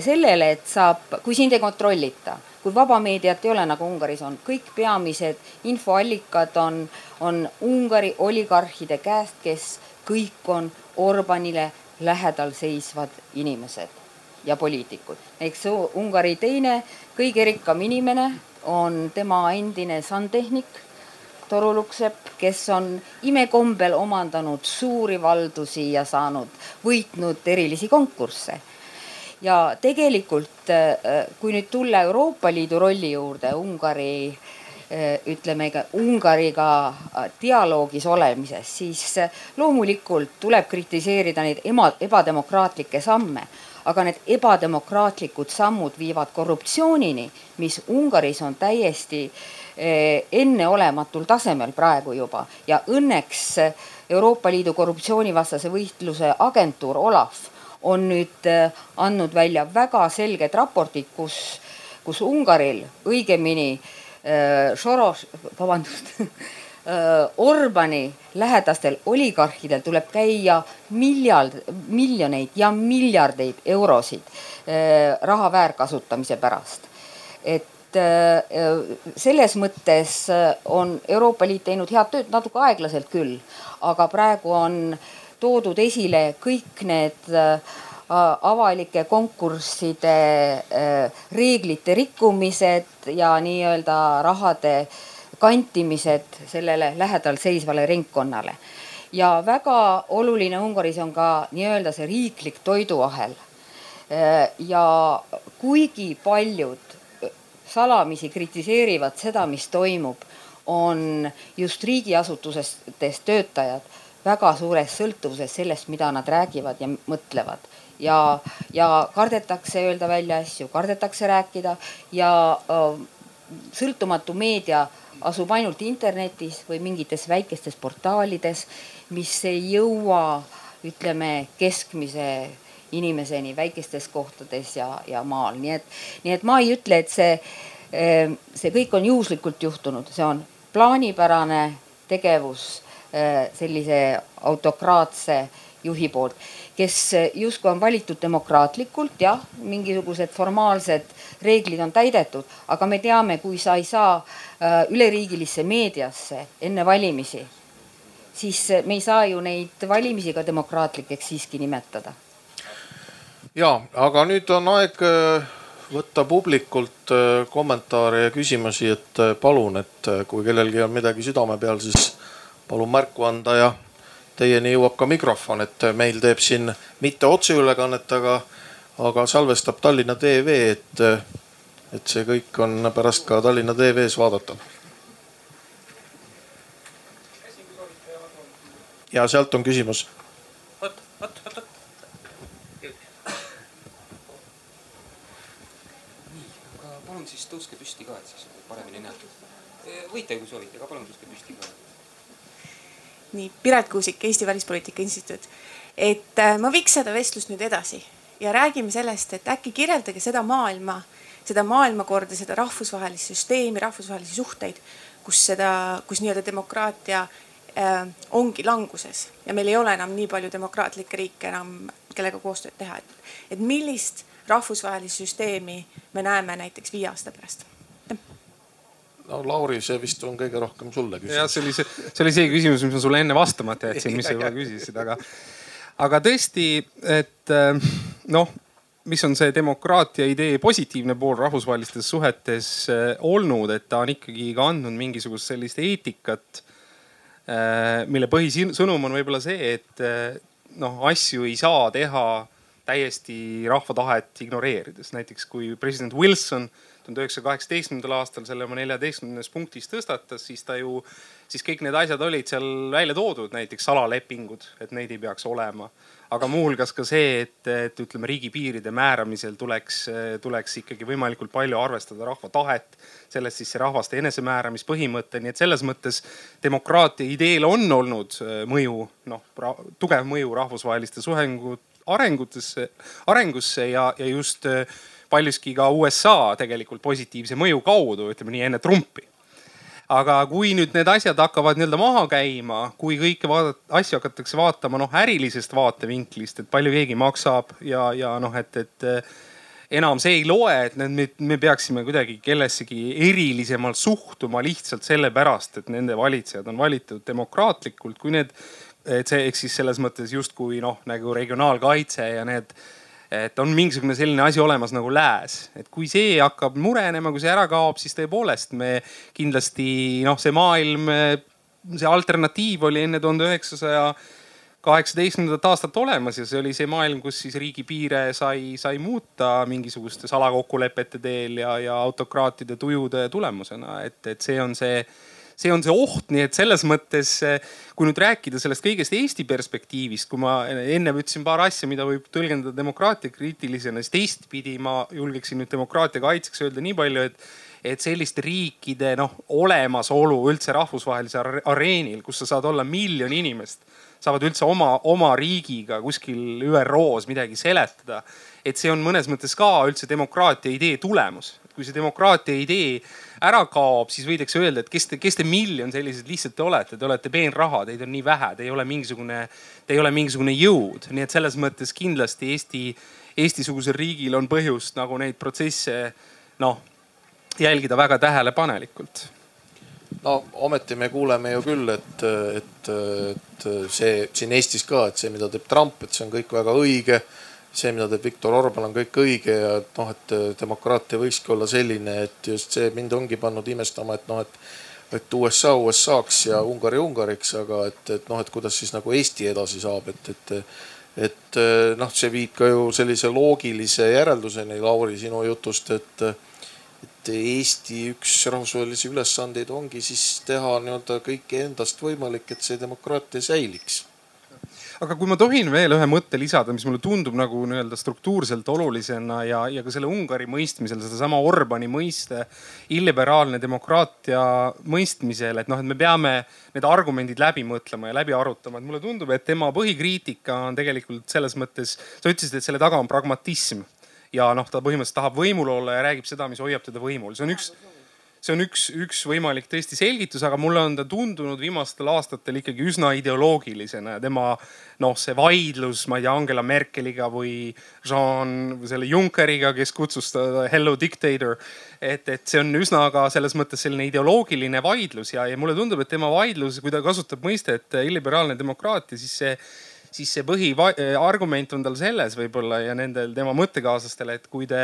sellele, et saab, kui sind ei kontrollita, kui vaba meediat ei ole, nagu Ungaris on, kõik peamised infoallikad on, on Ungari oligarhide käest, kes kõik on Orbanile lähedal seisvad inimesed ja poliitikud. eks Ungari teine kõige rikkam inimene on tema endine sandtehnik toruluksepp, kes on imekombel omandanud suuri valdusi ja saanud, võitnud erilisi konkursse. ja tegelikult, äh, kui nüüd tulla Euroopa Liidu rolli juurde, Ungari äh, ütleme ka Ungariga äh, dialoogis olemises, siis loomulikult tuleb kritiseerida neid ema, ebademokraatlikke samme. aga need ebademokraatlikud sammud viivad korruptsioonini, mis Ungaris on täiesti eh, enneolematul tasemel praegu juba ja õnneks Euroopa Liidu korruptsioonivastase võitluse agentuur Olav on nüüd eh, andnud välja väga selged raportid, kus, kus Ungaril õigemini Soros, vabandust Orbani lähedastel oligarhidel tuleb käia miljard, miljoneid ja miljardeid eurosid raha väärkasutamise pärast. et selles mõttes on Euroopa Liit teinud head tööd, natuke aeglaselt küll, aga praegu on toodud esile kõik need avalike konkursside reeglite rikkumised ja nii-öelda rahade äh, kantimised sellele lähedal seisvale ringkonnale. ja väga oluline Ungaris on ka nii-öelda see riiklik toiduahel. ja kuigi paljud salamisi kritiseerivad seda, mis toimub, on just riigiasutustes töötajad väga suures sõltuvuses sellest, mida nad räägivad ja mõtlevad. Ja, ja kardetakse öelda välja asju, kardetakse rääkida ja äh, sõltumatu meedia asub ainult internetis või mingites väikestes portaalides, mis ei jõua, ütleme, keskmise inimeseni väikestes kohtades ja, ja maal, nii et, nii et ma ei ütle, et see, eh, see kõik on juhuslikult juhtunud, see on plaanipärane tegevus eh, sellise autokraatse juhi poolt, kes justkui on valitud demokraatlikult, jah, mingisugused formaalsed reeglid on täidetud, aga me teame, kui sa ei saa üleriigilisse meediasse enne valimisi, siis me ei saa ju neid valimisi ka demokraatlikeks siiski nimetada. Ja, aga nüüd on aeg äh, võtta publikult äh, kommentaare ja küsimusi, et palun, et kui kellelgi on midagi südame peal, siis palun märku anda ja teieni jõuab ka mikrofon, et meil teeb siin mitte otseülekannet, aga, aga salvestab Tallinna TV, et, et see kõik on pärast ka Tallinna TV-s vaadatav. ja sealt on küsimus. oot, oot, oot, oot. nii, aga palun siis tõuske püsti ka, et siis paremini näha. võite, kui soovite, aga palun tõuske püsti ka nii Piret Kuusik, Eesti Välispoliitika Instituut. et äh, ma viiks seda vestlust nüüd edasi ja räägime sellest, et äkki kirjeldage seda maailma, seda maailmakorda, seda rahvusvahelist süsteemi, rahvusvahelisi suhteid, kus seda, kus nii-öelda demokraatia äh, ongi languses ja meil ei ole enam nii palju demokraatlikke riike enam, kellega koostööd teha, et, et millist rahvusvahelist süsteemi me näeme näiteks viie aasta pärast no Lauri, see vist on kõige rohkem sulle küsimus. jah, see oli see, see oli see küsimus, mis ma sulle enne vastamata jätsin, mis sa juba küsisid, aga, aga tõesti, et äh, noh, mis on see demokraatia idee positiivne pool rahvusvahelistes suhetes äh, olnud, et ta on ikkagi ka andnud mingisugust sellist eetikat, äh, mille põhisõnum on võib-olla see, et noh, asju ei saa teha täiesti rahva tahet ignoreerides. näiteks kui president Wilson tuhande üheksasaja kaheksateistkümnendal aastal selle oma neljateistkümnes punktis tõstatas, siis ta ju, siis kõik need asjad olid seal välja toodud, näiteks salalepingud, et neid ei peaks olema. aga muuhulgas ka see, et, et ütleme, riigipiiride määramisel tuleks, tuleks ikkagi võimalikult palju arvestada rahva tahet. sellest siis see rahvaste enesemääramispõhimõte, nii et selles mõttes demokraatia ideel on olnud äh, mõju, noh tugev mõju rahvusvaheliste suhengut arengutesse, arengusse ja, ja just äh, paljuski ka USA tegelikult positiivse mõju kaudu, ütleme nii enne Trumpi. Aga kui nüüd need asjad hakkavad nii-öelda maha käima, kui kõike vaadata, asju hakatakse vaatama noh ärilisest vaatevinklist, et palju keegi maksab ja, ja noh, et, et enam see ei loe, et need, me, me peaksime kuidagi kellessegi erilisemalt suhtuma lihtsalt sellepärast, et nende valitsejad on valitud demokraatlikult, kui need, et see ehk siis selles mõttes justkui noh, nagu regionaalkaitse ja need et on mingisugune selline asi olemas nagu lääs, et kui see hakkab murenema, kui see ära kaob, siis tõepoolest me kindlasti noh, see maailm, see alternatiiv oli enne tuhande üheksasaja kaheksateistkümnendat aastat olemas ja see oli see maailm, kus siis riigipiire sai, sai muuta mingisuguste salakokkulepete teel ja, ja autokraatide tujude tulemusena, et, et see on see see on see oht, nii et selles mõttes, kui nüüd rääkida sellest kõigest Eesti perspektiivist, kui ma enne ütlesin paar asja, mida võib tõlgendada demokraatia kriitilisena, siis teistpidi ma julgeksin nüüd demokraatia kaitseks öelda nii palju, et et selliste riikide noh, olemasolu üldse rahvusvahelisel areenil, kus sa saad olla miljon inimest, saavad üldse oma, oma riigiga kuskil ÜRO-s midagi seletada. et see on mõnes mõttes ka üldse demokraatia idee tulemus. kui see demokraatia idee ära kaob, siis võidakse öelda, et kes te, kes te miljon sellised lihtsalt te olete, te olete peenraha, teid on nii vähe, te ei ole mingisugune, te ei ole mingisugune jõud, nii et selles mõttes kindlasti Eesti, Eesti-sugusel riigil on põhjust nagu neid protsesse noh jälgida väga tähelepanelikult. No ometi me kuuleme ju küll, et, et, et see siin Eestis ka, et see, mida teeb Trump, et see on kõik väga õige see, mida teeb Viktor Orban, on kõik õige ja et noh, et demokraatia võikski olla selline, et just see mind ongi pannud imestama, et noh, et et USA USA-ks ja Ungari Ungariks, aga et, et noh, et kuidas siis nagu Eesti edasi saab, et, et et noh, see viib ka ju sellise loogilise järelduseni, Lauri, sinu jutust, et et Eesti üks rahvusvahelisi ülesandeid ongi siis teha nii-öelda kõike endast võimalik, et see demokraatia säiliks aga kui ma tohin veel ühe mõtte lisada, mis mulle tundub nagu nii-öelda struktuurselt olulisena ja, ja ka selle Ungari mõistmisel, sedasama Orbani mõiste, illiberaalne demokraatia mõistmisel, et noh, et me peame need argumendid läbi mõtlema ja läbi arutama, et mulle tundub, et tema põhikriitika on tegelikult selles mõttes, sa ütlesid, et selle taga on pragmatism. Ja noh, ta põhimõtteliselt tahab võimul olla ja räägib seda, mis hoiab teda võimul, see on üks see on üks, üks võimalik tõesti selgitus, aga mulle on ta tundunud viimastel aastatel ikkagi üsna ideoloogilisena ja tema noh, see vaidlus, ma ei tea, Angela Merkeliga või Jean selle Junckeriga, kes kutsus ta hello dictator. et, et see on üsna ka selles mõttes selline ideoloogiline vaidlus ja, ja mulle tundub, et tema vaidlus, kui ta kasutab mõistet illiberaalne demokraatia, siis see siis see põhiargument on tal selles võib-olla ja nendel tema mõttekaaslastel, et kui te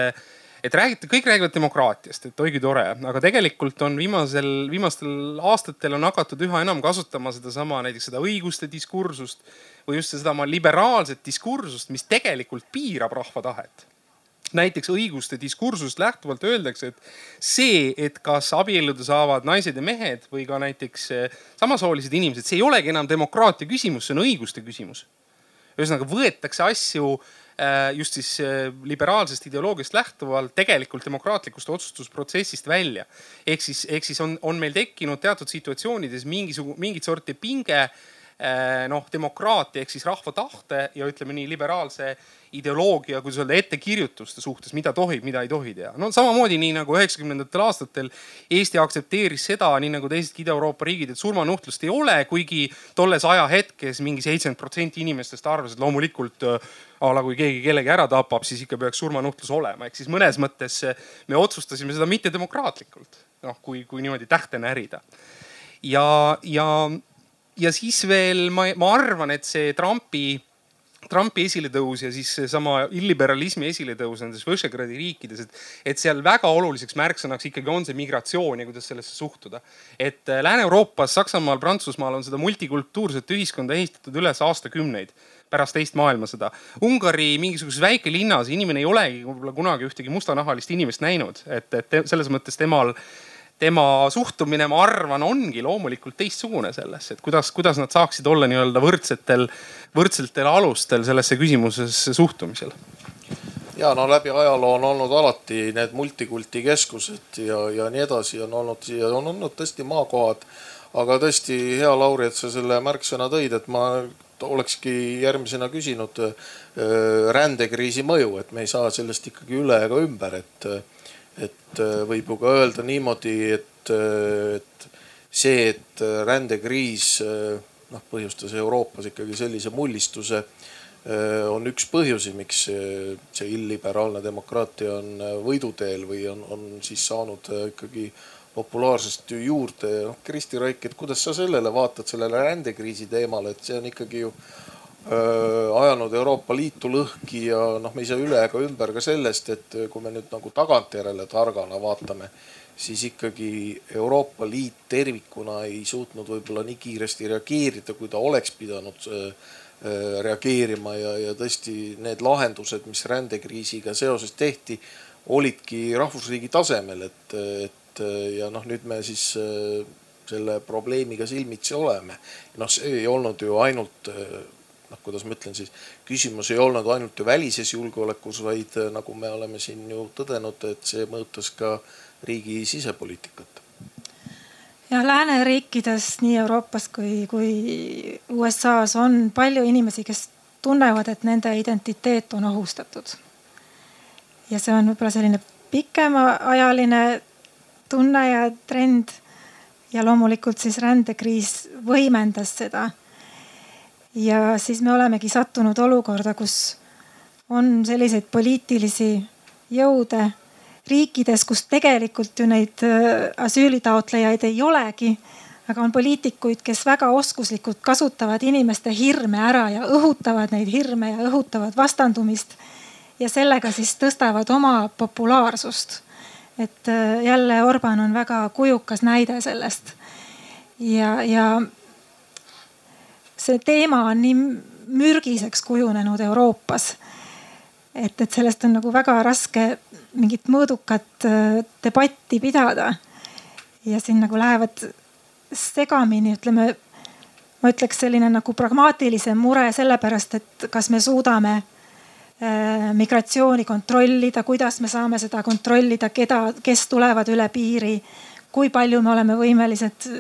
et räägite, kõik räägivad demokraatiast, et oi kui tore, aga tegelikult on viimasel, viimastel aastatel on hakatud üha enam kasutama sedasama näiteks seda õiguste diskursust või just sedasama liberaalset diskursust, mis tegelikult piirab rahva tahet näiteks õiguste diskursusest lähtuvalt öeldakse, et see, et kas abielluda saavad naised ja mehed või ka näiteks eh, samasoolised inimesed, see ei olegi enam demokraatia küsimus, see on õiguste küsimus. ühesõnaga võetakse asju just siis äh, liberaalsest ideoloogiast lähtuvalt tegelikult demokraatlikust otsustusprotsessist välja. ehk siis, ehk siis on, on meil tekkinud teatud situatsioonides mingisugune, mingit sorti pinge äh, noh, demokraatia ehk siis rahva tahte ja ütleme nii liberaalse ideoloogia, kuidas öelda, ettekirjutuste suhtes, mida tohib, mida ei tohi teha. no samamoodi nii nagu üheksakümnendatel aastatel Eesti aktsepteeris seda, nii nagu teisedki Ida-Euroopa riigid, et surmanuhtlust ei ole, kuigi tolles ajahetkes mingi seitsekümmend protsenti inimestest arvas, et loomulikult äh, a la kui keegi kellegi ära tapab, siis ikka peaks surmanuhtlus olema. ehk siis mõnes mõttes me otsustasime seda mittedemokraatlikult, noh kui, kui niimoodi tähte närida. ja, ja, ja siis veel ma, ma arvan, et see Trumpi Trumpi esiletõus ja siis seesama illiberalismi esiletõus nendes Võšegradi riikides, et, et seal väga oluliseks märksõnaks ikkagi on see migratsioon ja kuidas sellesse suhtuda. et äh, Lääne-Euroopas, Saksamaal, Prantsusmaal on seda multikultuurset ühiskonda ehitatud üles aastakümneid pärast teist maailmasõda. Ungari mingisuguses väikelinnas inimene ei olegi võib-olla kunagi ühtegi mustanahalist inimest näinud, et, et selles mõttes temal tema suhtumine, ma arvan, ongi loomulikult teistsugune sellesse, et kuidas, kuidas nad saaksid olla nii-öelda võrdsetel, võrdsetel alustel sellesse küsimusesse suhtumisel ja no läbi ajaloo on olnud alati need multikulti keskused ja, ja nii edasi on olnud ja on olnud tõesti maakohad. aga tõesti hea Lauri, et sa selle märksõna tõid, et ma olekski järgmisena küsinud äh, rändekriisi mõju, et me ei saa sellest ikkagi üle ega ümber, et et äh, võib ju ka öelda niimoodi, et, äh, et see, et äh, rändekriis noh, põhjustas Euroopas ikkagi sellise mullistuse, on üks põhjusi, miks see illiberaalne demokraatia on võiduteel või on, on siis saanud ikkagi populaarsust juurde. noh, Kristi Raik, et kuidas sa sellele vaatad, sellele rändekriisi teemale, et see on ikkagi ju ajanud Euroopa Liitu lõhki ja noh, me ei saa üle ega ümber ka sellest, et kui me nüüd nagu tagantjärele targana vaatame, siis ikkagi Euroopa Liit tervikuna ei suutnud võib-olla nii kiiresti reageerida, kui ta oleks pidanud reageerima ja, ja tõesti need lahendused, mis rändekriisiga seoses tehti, olidki rahvusriigi tasemel, et, et ja noh, nüüd me siis selle probleemiga silmitsi oleme. noh, see ei olnud ju ainult noh, kuidas ma ütlen siis, küsimus ei olnud ainult ju välises julgeolekus, vaid nagu me oleme siin ju tõdenud, et see mõjutas ka riigi sisepoliitikat jah, lääneriikides, nii Euroopas kui, kui USA-s on palju inimesi, kes tunnevad, et nende identiteet on ohustatud. ja see on võib-olla selline pikemaajaline tunne ja trend. ja loomulikult siis rändekriis võimendas seda. Ja siis me olemegi sattunud olukorda, kus on selliseid poliitilisi jõude riikides, kus tegelikult ju neid äh, asüülitaotlejaid ei olegi. aga on poliitikuid, kes väga oskuslikult kasutavad inimeste hirme ära ja õhutavad neid hirme ja õhutavad vastandumist. ja sellega siis tõstavad oma populaarsust. et äh, jälle Orban on väga kujukas näide sellest. ja, ja see teema on nii mürgiseks kujunenud Euroopas et, et sellest on nagu väga raske mingit mõõdukat äh, debatti pidada. ja siin nagu lähevad segamini, ütleme, ma ütleks selline nagu pragmaatilisem mure sellepärast, et kas me suudame äh, migratsiooni kontrollida, kuidas me saame seda kontrollida, keda, kes tulevad üle piiri, kui palju me oleme võimelised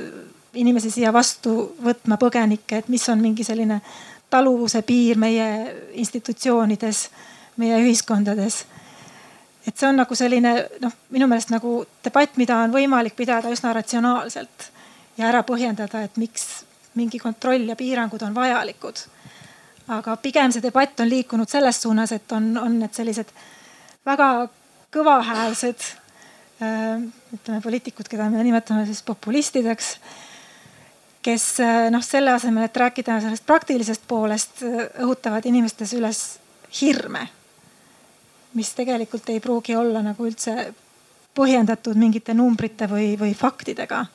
inimesi siia vastu võtma, põgenikke, et mis on mingi selline taluvuse piir meie institutsioonides, meie ühiskondades et see on nagu selline noh, minu meelest nagu debatt, mida on võimalik pidada üsna ratsionaalselt ja ära põhjendada, et miks mingi kontroll ja piirangud on vajalikud. aga pigem see debatt on liikunud selles suunas, et on, on need sellised väga kõvahäälsed äh, ütleme poliitikud, keda me nimetame siis populistideks kes äh, noh, selle asemel, et rääkida sellest praktilisest poolest, õhutavad inimestes üles hirme mis tegelikult ei pruugi olla nagu üldse põhjendatud mingite numbrite või, või faktidega.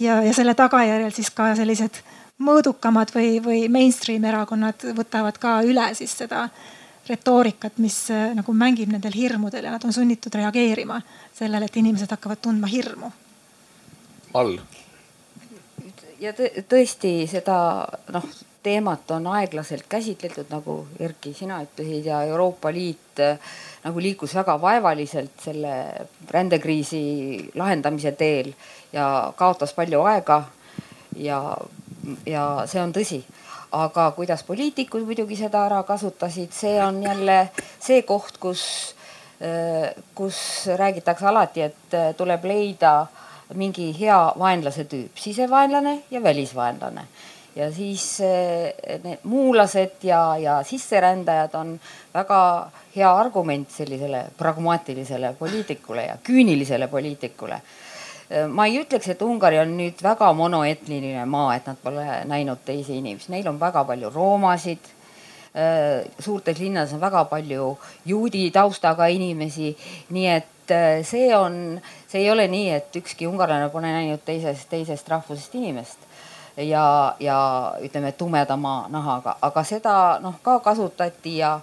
ja, ja selle tagajärjel siis ka sellised mõõdukamad või, või mainstream erakonnad võtavad ka üle siis seda retoorikat, mis äh, nagu mängib nendel hirmudel ja nad on sunnitud reageerima sellele, et inimesed hakkavad tundma hirmu. all. Ja tõesti seda noh teemat on aeglaselt käsitletud, nagu Erki, sina ütlesid ja Euroopa Liit äh, nagu liikus väga vaevaliselt selle rändekriisi lahendamise teel ja kaotas palju aega. ja, ja see on tõsi aga kuidas poliitikud muidugi seda ära kasutasid, see on jälle see koht, kus, äh, kus räägitakse alati, et äh, tuleb leida mingi hea vaenlase tüüp, sisevaenlane ja välisvaenlane. Ja siis eh, need muulased ja, ja sisserändajad on väga hea argument sellisele pragmaatilisele poliitikule ja küünilisele poliitikule. Eh, ma ei ütleks, et Ungari on nüüd väga monoetniline maa, et nad pole näinud teisi inimesi, neil on väga palju roomasid eh, suurtes linnades on väga palju juudi taustaga inimesi, nii et see on, see ei ole nii, et ükski ungarlane pole näinud teisest, teisest rahvusest inimest ja, ja ütleme tumedama nahaga, aga seda noh ka kasutati ja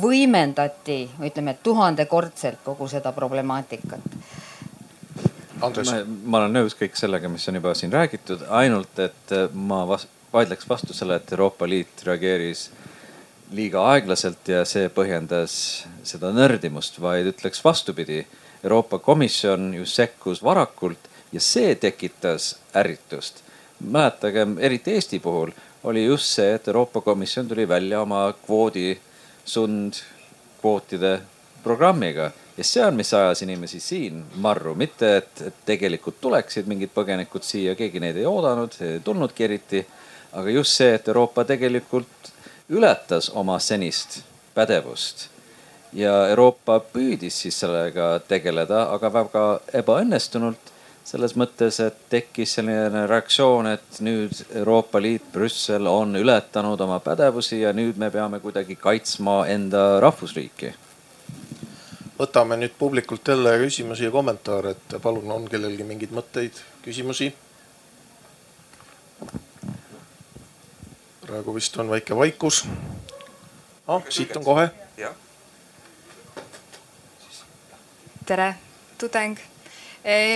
võimendati, ütleme tuhandekordselt kogu seda problemaatikat. Andres. ma olen nõus kõik sellega, mis on juba siin räägitud, ainult et ma vas vaidleks vastu selle, et Euroopa Liit reageeris liiga aeglaselt ja see põhjendas seda nördimust, vaid ütleks vastupidi. Euroopa Komisjon ju sekkus varakult ja see tekitas ärritust. Mäletagem, eriti Eesti puhul oli just see, et Euroopa Komisjon tuli välja oma kvoodi sundkvootide programmiga. Ja see on, mis ajas inimesi siin marru, mitte et, et tegelikult tuleksid mingid põgenikud siia, keegi neid ei oodanud, ei tulnudki eriti. aga just see, et Euroopa tegelikult ületas oma senist pädevust ja Euroopa püüdis siis sellega tegeleda, aga väga ebaõnnestunult selles mõttes, et tekkis selline reaktsioon, et nüüd Euroopa Liit, Brüssel on ületanud oma pädevusi ja nüüd me peame kuidagi kaitsma enda rahvusriiki. võtame nüüd publikult jälle küsimusi ja kommentaare, et palun, on kellelgi mingeid mõtteid, küsimusi? praegu vist on väike vaikus. ah, siit on kohe. Tere, tudeng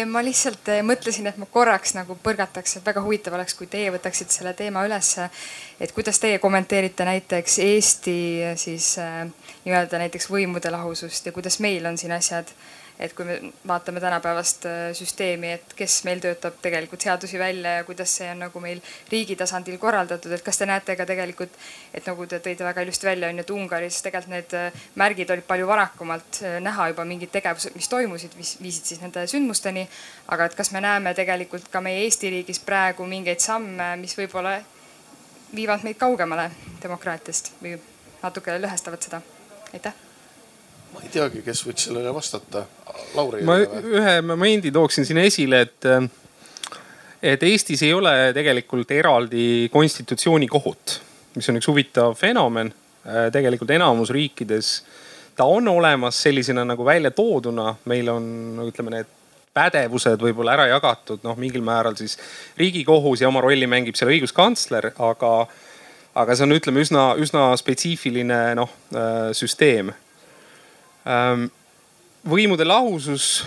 ma lihtsalt eh, mõtlesin, et ma korraks nagu põrgataks, et väga huvitav oleks, kui teie võtaksite selle teema ülesse. et kuidas teie kommenteerite näiteks Eesti siis äh, nii-öelda näiteks võimude lahusust ja kuidas meil on siin asjad et kui me vaatame tänapäevast äh, süsteemi, et kes meil töötab tegelikult seadusi välja ja kuidas see on nagu meil riigi tasandil korraldatud, et kas te näete ka tegelikult, et nagu te tõite väga ilusti välja, on ju, et Ungaris tegelikult need äh, märgid olid palju varakumalt äh, näha juba mingid tegevused, mis toimusid, mis viisid siis nende sündmusteni. aga et kas me näeme tegelikult ka meie Eesti riigis praegu mingeid samme, mis võib-olla viivad meid kaugemale demokraatiast või natuke lõhestavad seda? aitäh ma ei teagi, kes võiks sellele vastata. Lauri. ma ühe momendi tooksin siin esile, et, et Eestis ei ole tegelikult eraldi konstitutsioonikohut, mis on üks huvitav fenomen. tegelikult enamus riikides ta on olemas sellisena nagu välja tooduna, meil on ütleme need pädevused võib-olla ära jagatud, noh mingil määral siis riigikohus ja oma rolli mängib seal õiguskantsler, aga, aga see on, ütleme üsna, üsna spetsiifiline noh süsteem võimude lahusus.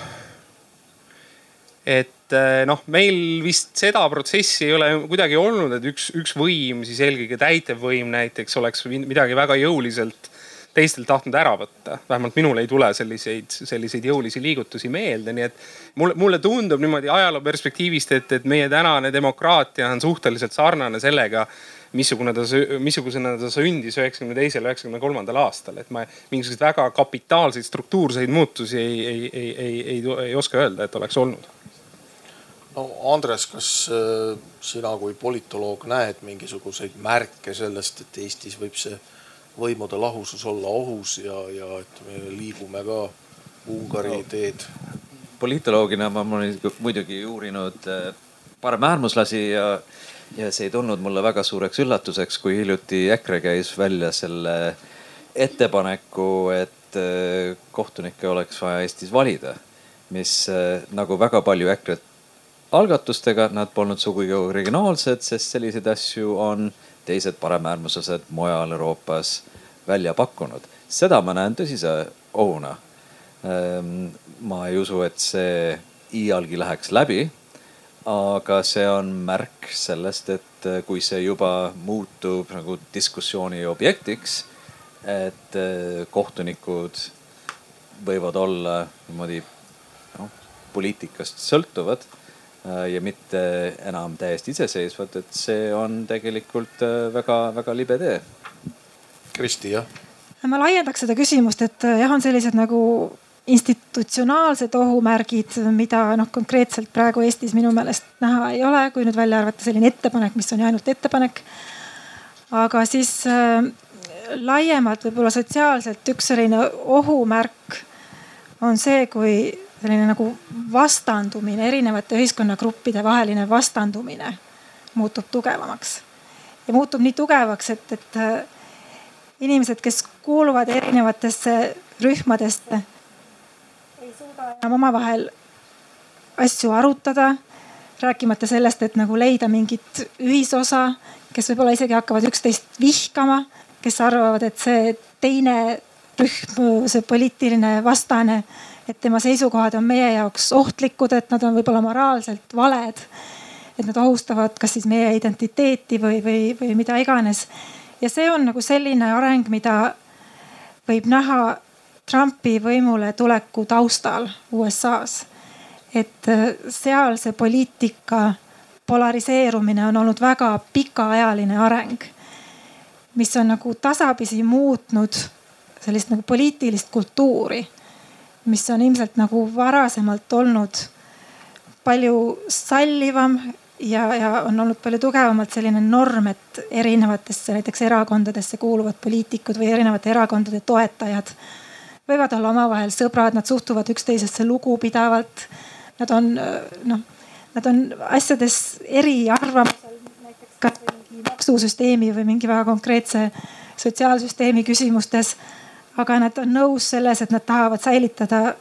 et äh, noh, meil vist seda protsessi ei ole kuidagi olnud, et üks, üks võim, siis eelkõige täitevvõim näiteks oleks midagi väga jõuliselt teistelt tahtnud ära võtta. vähemalt minul ei tule selliseid, selliseid jõulisi liigutusi meelde, nii et mulle, mulle tundub niimoodi ajaloo perspektiivist, et, et meie tänane demokraatia on suhteliselt sarnane sellega missugune ta, missugusena ta sündis üheksakümne teisel, üheksakümne kolmandal aastal, et ma mingisuguseid väga kapitaalseid struktuurseid muutusi ei, ei, ei, ei, ei, ei oska öelda, et oleks olnud. no Andres, kas äh, sina kui politoloog näed mingisuguseid märke sellest, et Eestis võib see võimude lahusus olla ohus ja, ja et me liigume ka Ungari teed? poliitoloogina ma olen muidugi uurinud äh, paremäärmuslasi ja ja see ei tulnud mulle väga suureks üllatuseks, kui hiljuti EKRE käis välja selle ettepaneku, et äh, kohtunikke oleks vaja Eestis valida. mis äh, nagu väga palju EKRE algatustega, nad polnud sugugi originaalsed, sest selliseid asju on teised paremäärmuslased mujal Euroopas välja pakkunud. seda ma näen tõsise ohuna. Ähm, ma ei usu, et see iialgi läheks läbi aga see on märk sellest, et äh, kui see juba muutub nagu diskussiooni objektiks, et äh, kohtunikud võivad olla niimoodi noh, poliitikast sõltuvad äh, ja mitte enam täiesti iseseisvad, et see on tegelikult väga-väga libe tee. Kristi, jah? ma laiendaks seda küsimust, et jah, on sellised nagu institutsionaalsed ohumärgid, mida noh, konkreetselt praegu Eestis minu meelest näha ei ole, kui nüüd välja arvata selline ettepanek, mis on ju ainult ettepanek. aga siis äh, laiemalt võib-olla sotsiaalselt üks selline ohumärk on see, kui selline nagu vastandumine, erinevate ühiskonnagruppide vaheline vastandumine muutub tugevamaks. ja muutub nii tugevaks, et, et äh, inimesed, kes kuuluvad erinevatesse rühmadesse enam omavahel asju arutada. rääkimata sellest, et nagu leida mingit ühisosa, kes võib-olla isegi hakkavad üksteist vihkama, kes arvavad, et see teine rühm, see poliitiline vastane, et tema seisukohad on meie jaoks ohtlikud, et nad on võib-olla moraalselt valed. et nad ohustavad kas siis meie identiteeti või, või, või mida iganes. ja see on nagu selline areng, mida võib näha Trumpi võimule tuleku taustal USA-s. et äh, seal see poliitika polariseerumine on olnud väga pikaajaline areng, mis on nagu tasapisi muutnud sellist nagu poliitilist kultuuri, mis on ilmselt nagu varasemalt olnud palju sallivam ja, ja on olnud palju tugevamalt selline norm, et erinevatesse näiteks erakondadesse kuuluvad poliitikud või erinevate erakondade toetajad võivad olla omavahel sõbrad, nad suhtuvad üksteisesse lugupidavalt. Nad on noh, nad on asjades eriarvamusel, näiteks kas või mingi maksusüsteemi või mingi väga konkreetse sotsiaalsüsteemi küsimustes. aga nad on nõus selles, et nad tahavad säilitada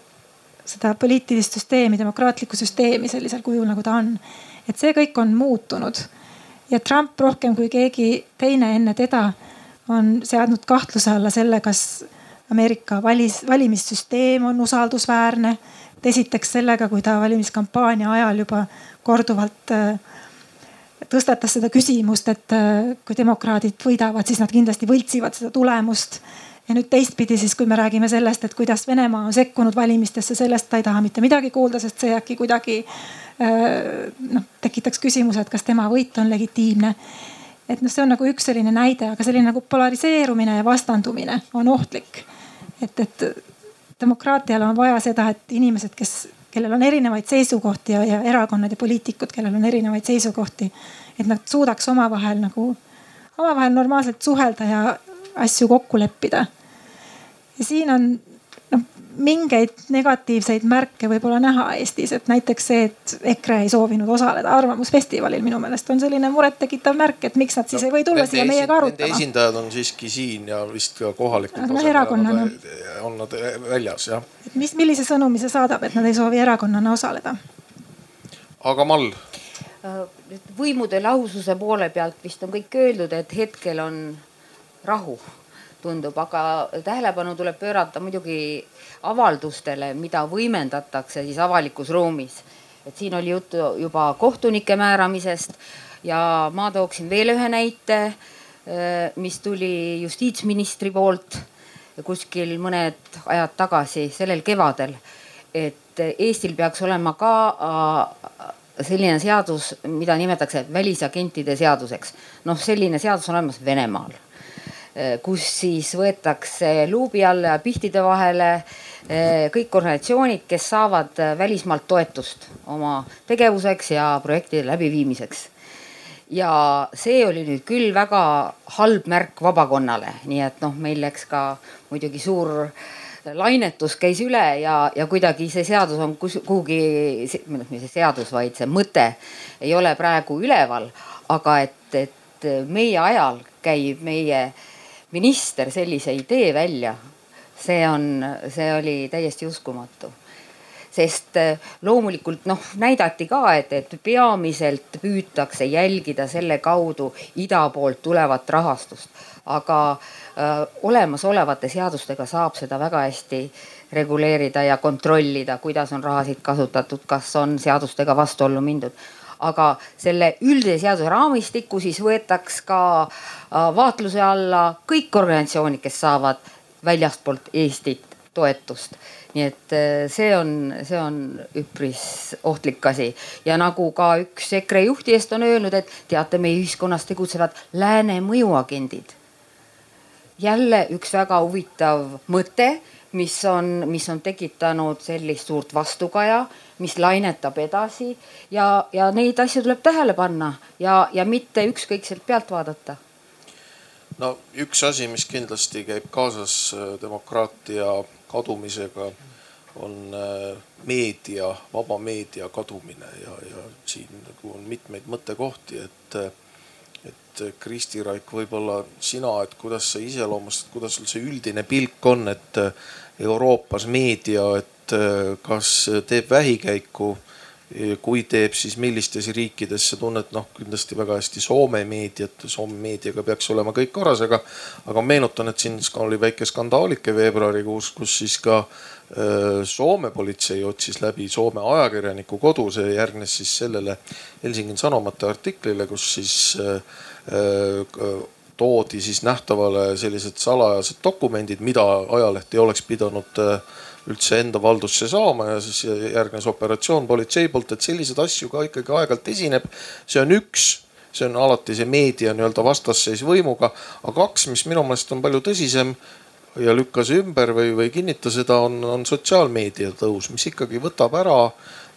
seda poliitilist süsteemi, demokraatlikku süsteemi sellisel kujul, nagu ta on. et see kõik on muutunud ja Trump rohkem kui keegi teine enne teda on seadnud kahtluse alla selle, kas Ameerika valis, valimissüsteem on usaldusväärne esiteks sellega, kui ta valimiskampaania ajal juba korduvalt äh, tõstatas seda küsimust, et äh, kui demokraadid võidavad, siis nad kindlasti võltsivad seda tulemust. ja nüüd teistpidi siis, kui me räägime sellest, et kuidas Venemaa on sekkunud valimistesse, sellest ta ei taha mitte midagi kuulda, sest see äkki kuidagi äh, noh tekitaks küsimuse, et kas tema võit on legitiimne. et noh, see on nagu üks selline näide, aga selline nagu polariseerumine ja vastandumine on ohtlik. Et, et demokraatial on vaja seda, et inimesed, kes kellel on erinevaid seisukohti ja, ja erakonnad ja poliitikud, kellel on erinevaid seisukohti. et nad suudaks omavahel nagu, omavahel normaalselt suhelda ja asju kokku leppida. ja siin on mingeid negatiivseid märke võib-olla näha Eestis, et näiteks see, et EKRE ei soovinud osaleda Arvamusfestivalil, minu meelest on selline murettekitav märk, et miks nad siis no, ei või tulla siia meiega arutama. Esindajad on siiski siin ja vist ka kohalikul no, erakonnana on nad väljas jah. mis, millise sõnumi see saadab, et nad ei soovi erakonnana osaleda? aga Mall? Äh, võimude lahususe poole pealt vist on kõik öeldud, et hetkel on rahu tundub, aga tähelepanu tuleb pöörata muidugi avaldustele, mida võimendatakse siis avalikus ruumis. et siin oli juttu juba kohtunike määramisest ja ma tooksin veel ühe näite, eh, mis tuli justiitsministri poolt kuskil mõned ajad tagasi, sellel kevadel. et Eestil peaks olema ka äh, selline seadus, mida nimetatakse välisagentide seaduseks. noh, selline seadus on olemas Venemaal kus siis võetakse luubi alla ja pihtide vahele eh, kõik organisatsioonid, kes saavad eh, välismaalt toetust oma tegevuseks ja projektide läbiviimiseks. ja see oli nüüd küll väga halb märk vabakonnale, nii et noh, meil läks ka muidugi suur lainetus käis üle ja, ja kuidagi see seadus on kus, kuhugi, noh, mitte see seadus, vaid see mõte ei ole praegu üleval. aga et, et meie ajal käib meie äh, minister sellise idee välja, see on, see oli täiesti uskumatu sest äh, loomulikult noh, näidati ka, et, et peamiselt püütakse jälgida selle kaudu ida poolt tulevat rahastust. aga äh, olemasolevate seadustega saab seda väga hästi reguleerida ja kontrollida, kuidas on rahasid kasutatud, kas on seadustega vastuollu mindud aga selle üldise seaduse raamistikku siis võetaks ka äh, vaatluse alla kõik organisatsioonid, kes saavad väljastpoolt Eestit toetust. nii et äh, see on, see on üpris ohtlik asi ja nagu ka üks EKRE juhtidest on öelnud, et teate, meie ühiskonnas tegutsevad lääne mõjuagendid. jälle üks väga huvitav mõte mis on, mis on tekitanud sellist suurt vastukaja, mis lainetab edasi ja, ja neid asju tuleb tähele panna ja, ja mitte ükskõikselt pealt vaadata. no üks asi, mis kindlasti käib kaasas äh, demokraatia kadumisega, on äh, meedia, vaba meedia kadumine ja, ja siin nagu on mitmeid mõttekohti, et äh, et Kristi Raik, võib-olla sina, et kuidas sa iseloomustad, kuidas sul see üldine pilk on, et Euroopas meedia, et kas teeb vähikäiku? kui teeb, siis millistes riikides sa tunned noh, kindlasti väga hästi Soome meediat, Soome meediaga peaks olema kõik korras, aga, aga meenutan, et siin oli väike skandaalike veebruarikuus, kus siis ka äh, Soome politsei otsis läbi Soome ajakirjaniku kodu, see järgnes siis sellele Helsingin Sanomate artiklile, kus siis äh, äh, toodi siis nähtavale sellised salajased dokumendid, mida ajaleht ei oleks pidanud äh, üldse enda valdusse saama ja siis järgnes operatsioon politsei poolt, et selliseid asju ka ikkagi aeg-ajalt esineb. see on üks, see on alati see meedia nii-öelda vastasseis võimuga, aga kaks, mis minu meelest on palju tõsisem ja lükkas ümber või, või kinnita seda, on, on sotsiaalmeedia tõus, mis ikkagi võtab ära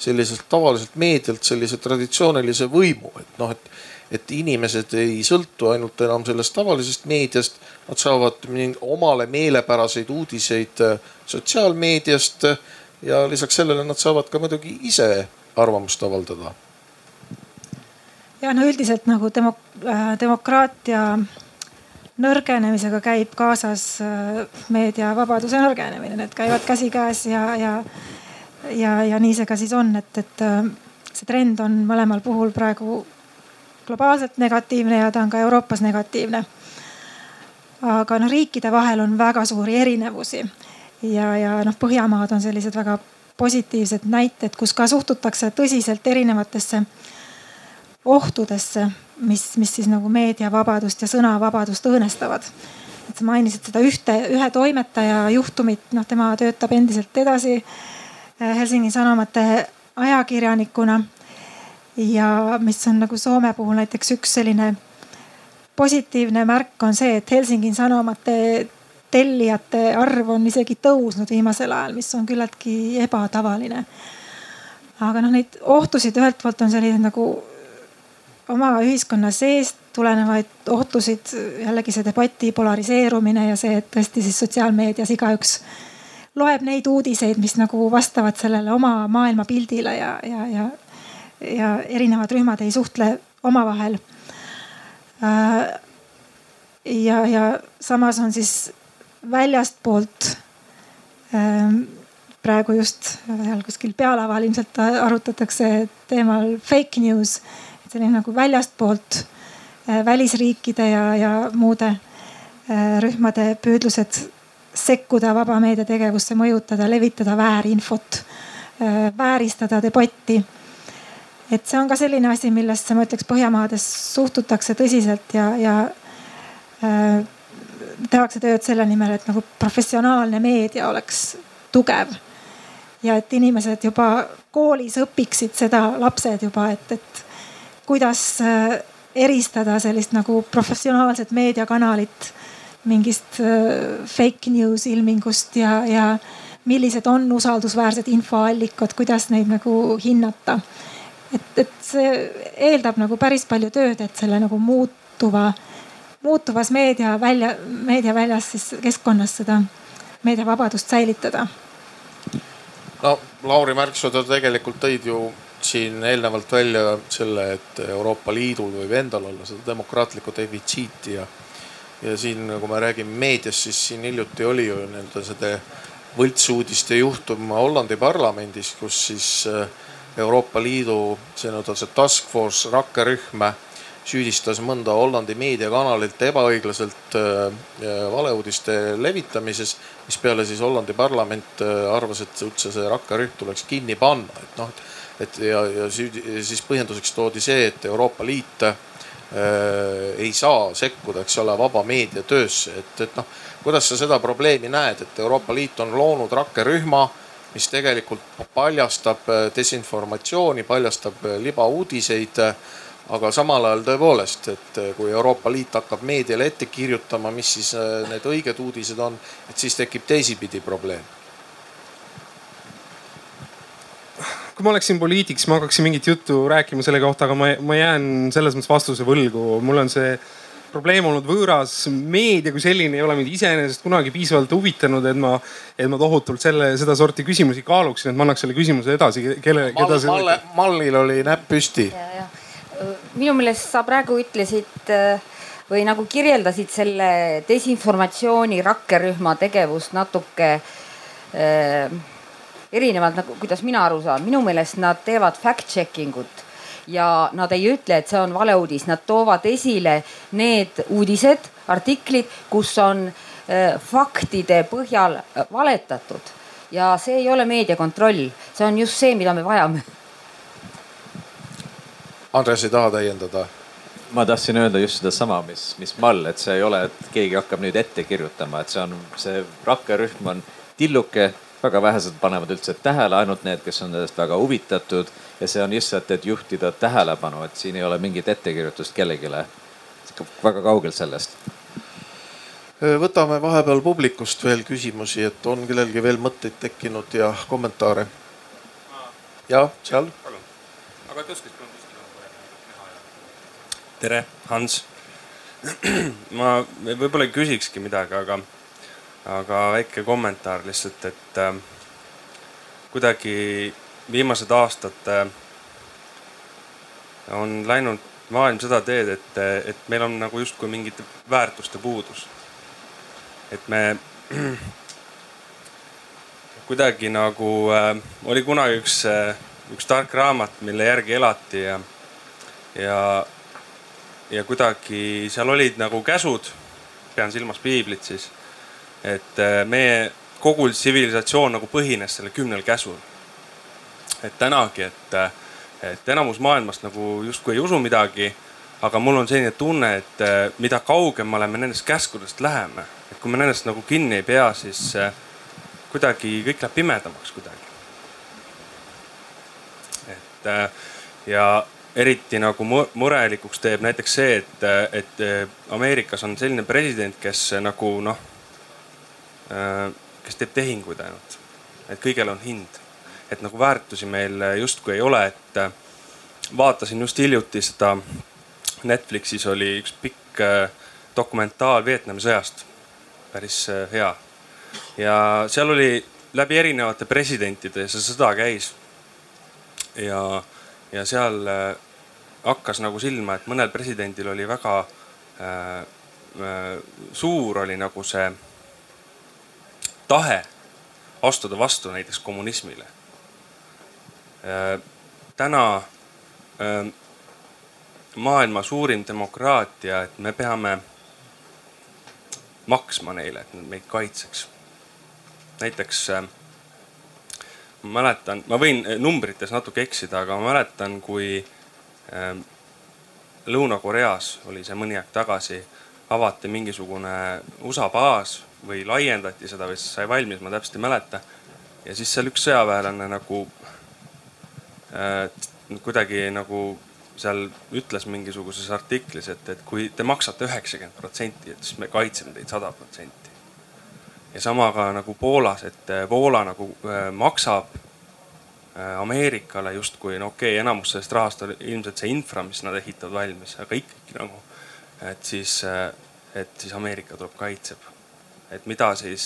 selliselt tavaliselt meedialt sellise traditsioonilise võimu, et noh, et et inimesed ei sõltu ainult enam sellest tavalisest meediast, nad saavad omale meelepäraseid uudiseid äh, sotsiaalmeediast ja lisaks sellele nad saavad ka muidugi ise arvamust avaldada. ja no üldiselt nagu demok-, äh, demokraatia nõrgenemisega käib kaasas äh, meediavabaduse nõrgenemine, need käivad käsikäes ja, ja, ja, ja nii see ka siis on, et, et see trend on mõlemal puhul praegu globaalselt negatiivne ja ta on ka Euroopas negatiivne. aga noh, riikide vahel on väga suuri erinevusi ja, ja noh, Põhjamaad on sellised väga positiivsed näited, kus ka suhtutakse tõsiselt erinevatesse ohtudesse, mis, mis siis nagu meediavabadust ja sõnavabadust õõnestavad. et sa mainisid seda ühte, ühe toimetaja juhtumit, noh, tema töötab endiselt edasi äh, Helsingi Sanomate ajakirjanikuna. Ja mis on nagu Soome puhul näiteks üks selline positiivne märk on see, et Helsingi Sanomate tellijate arv on isegi tõusnud viimasel ajal, mis on küllaltki ebatavaline. aga noh, neid ohtusid ühelt poolt on sellised nagu oma ühiskonna seest tulenevaid ohtusid, jällegi see debati polariseerumine ja see, et tõesti siis sotsiaalmeedias igaüks loeb neid uudiseid, mis nagu vastavad sellele oma maailmapildile ja, ja, ja, ja erinevad rühmad ei suhtle omavahel. Äh, ja, ja samas on siis väljastpoolt ähm, praegu just seal kuskil pealaval ilmselt arutatakse teemal fake news, et selline nagu väljastpoolt äh, välisriikide ja, ja muude äh, rühmade püüdlused sekkuda vaba meedia tegevusse, mõjutada, levitada väärinfot, vääristada debatti. Et see on ka selline asi, millesse ma ütleks Põhjamaades suhtutakse tõsiselt ja, ja tehakse tööd selle nimel, et nagu professionaalne meedia oleks tugev. ja et inimesed juba koolis õpiksid seda, lapsed juba, et, et kuidas äh, eristada sellist nagu professionaalset meediakanalit mingist äh, fake news ilmingust ja, ja millised on usaldusväärsed infoallikad, kuidas neid nagu hinnata. Et, et see eeldab nagu päris palju tööd, et selle nagu muutuva muutuvas meedia välja, meediaväljas siis keskkonnas seda meediavabadust säilitada? no Lauri Märksoo tegelikult tõid ju siin eelnevalt välja selle, et Euroopa Liidul võib endal olla seda demokraatlikku defitsiiti ja, ja siin, kui me räägime meediast, siis siin hiljuti oli ju nii-öelda seda võltsuudiste juhtum Hollandi parlamendis, kus siis äh, Euroopa Liidu see nii-öelda see task force rakkerühm süüdistas mõnda Hollandi meediakanalit ebaõiglaselt äh, valeuudiste levitamises, mispeale siis Hollandi parlament äh, arvas, et üldse see rakkerühm tuleks kinni panna, et noh, et ja, ja süüdi, siis põhjenduseks toodi see, et Euroopa Liit äh, ei saa sekkuda, eks ole, vaba meedia töösse, et, et noh, kuidas sa seda probleemi näed, et Euroopa Liit on loonud rakkerühma mis tegelikult paljastab äh, desinformatsiooni, paljastab libauudiseid aga samal ajal tõepoolest, et kui Euroopa Liit hakkab meediale ette kirjutama, mis siis need õiged uudised on, et siis tekib teisipidi probleem. kui ma oleksin poliitik, siis ma hakkaksin mingit juttu rääkima selle kohta, aga ma, ma jään selles mõttes vastuse võlgu. mul on see probleem olnud võõras. meedia kui selline ei ole mind iseenesest kunagi piisavalt huvitanud, et ma, et ma tohutult selle, sedasorti küsimusi kaaluksin, et ma annaks selle küsimuse edasi, kelle, keda see. Malle, Mallil oli näpp püsti minu meelest sa praegu ütlesid äh, või nagu kirjeldasid selle desinformatsiooni rakkerühma tegevust natuke äh, erinevalt nagu, kuidas mina aru saan. minu meelest nad teevad fact checking ut ja nad ei ütle, et see on valeuudis, nad toovad esile need uudised, artiklid, kus on äh, faktide põhjal äh, valetatud. Ja see ei ole meediakontroll, see on just see, mida me vajame. Andres ei taha täiendada? ma tahtsin öelda just sedasama, mis, mis Mall, et see ei ole, et keegi hakkab nüüd ette kirjutama, et see on, see rakkerühm on tilluke, väga vähesed panevad üldse tähele, ainult need, kes on sellest väga huvitatud. ja see on lihtsalt, et juhtida tähelepanu, et siin ei ole mingit ettekirjutust kellelegi. väga kaugel sellest. võtame vahepeal publikust veel küsimusi, et on kellelgi veel mõtteid tekkinud ja kommentaare? ja seal. aga tõstke tere, Hans. ma võib-olla ei küsikski midagi, aga, aga väike kommentaar lihtsalt, et äh, kuidagi viimased aastad äh, on läinud maailm seda teed, et, et meil on nagu justkui mingite väärtuste puudus. et me kuidagi nagu äh, oli kunagi üks äh,, üks tark raamat, mille järgi elati ja, ja ja kuidagi seal olid nagu käsud, pean silmas piiblit siis. Et äh, meie kogu tsivilisatsioon nagu põhines selle kümnel käsul. et tänagi, et, et enamus maailmast nagu justkui ei usu midagi. aga mul on selline tunne, et mida kaugemale me nendest käskudest läheme, et kui me nendest nagu kinni ei pea, siis kuidagi kõik läheb pimedamaks kuidagi. et ja eriti nagu murelikuks teeb näiteks see, et, et Ameerikas on selline president, kes nagu noh, kes teeb tehinguid ainult. et kõigel on hind, et nagu väärtusi meil justkui ei ole, et vaatasin just hiljuti seda. Netflixis oli üks pikk dokumentaal Vietnami sõjast, päris hea. ja seal oli läbi erinevate presidentide see sõda käis. ja ja seal äh, hakkas nagu silma, et mõnel presidendil oli väga äh, äh, suur oli nagu see tahe astuda vastu näiteks kommunismile äh,. täna äh, maailma suurim demokraatia, et me peame maksma neile, et nad meid kaitseks. näiteks äh, ma mäletan, ma võin eh, numbrites natuke eksida, aga ma mäletan, kui äh, Lõuna-Koreas oli see mõni aeg tagasi, avati mingisugune USA baas või laiendati seda või sai valmis, ma täpselt ei mäleta. ja siis seal üks sõjaväelane nagu äh, kuidagi nagu seal ütles mingisuguses artiklis, et, et kui te maksate üheksakümmend protsenti, et siis me kaitseme teid sada protsenti ja sama ka nagu Poolas, et äh, Poola nagu äh, maksab äh, Ameerikale justkui no okei okay,, enamus sellest rahast on ilmselt see infra, mis nad ehitavad valmis, aga ikkagi nagu, et siis, et siis Ameerika tuleb, kaitseb. Et mida siis,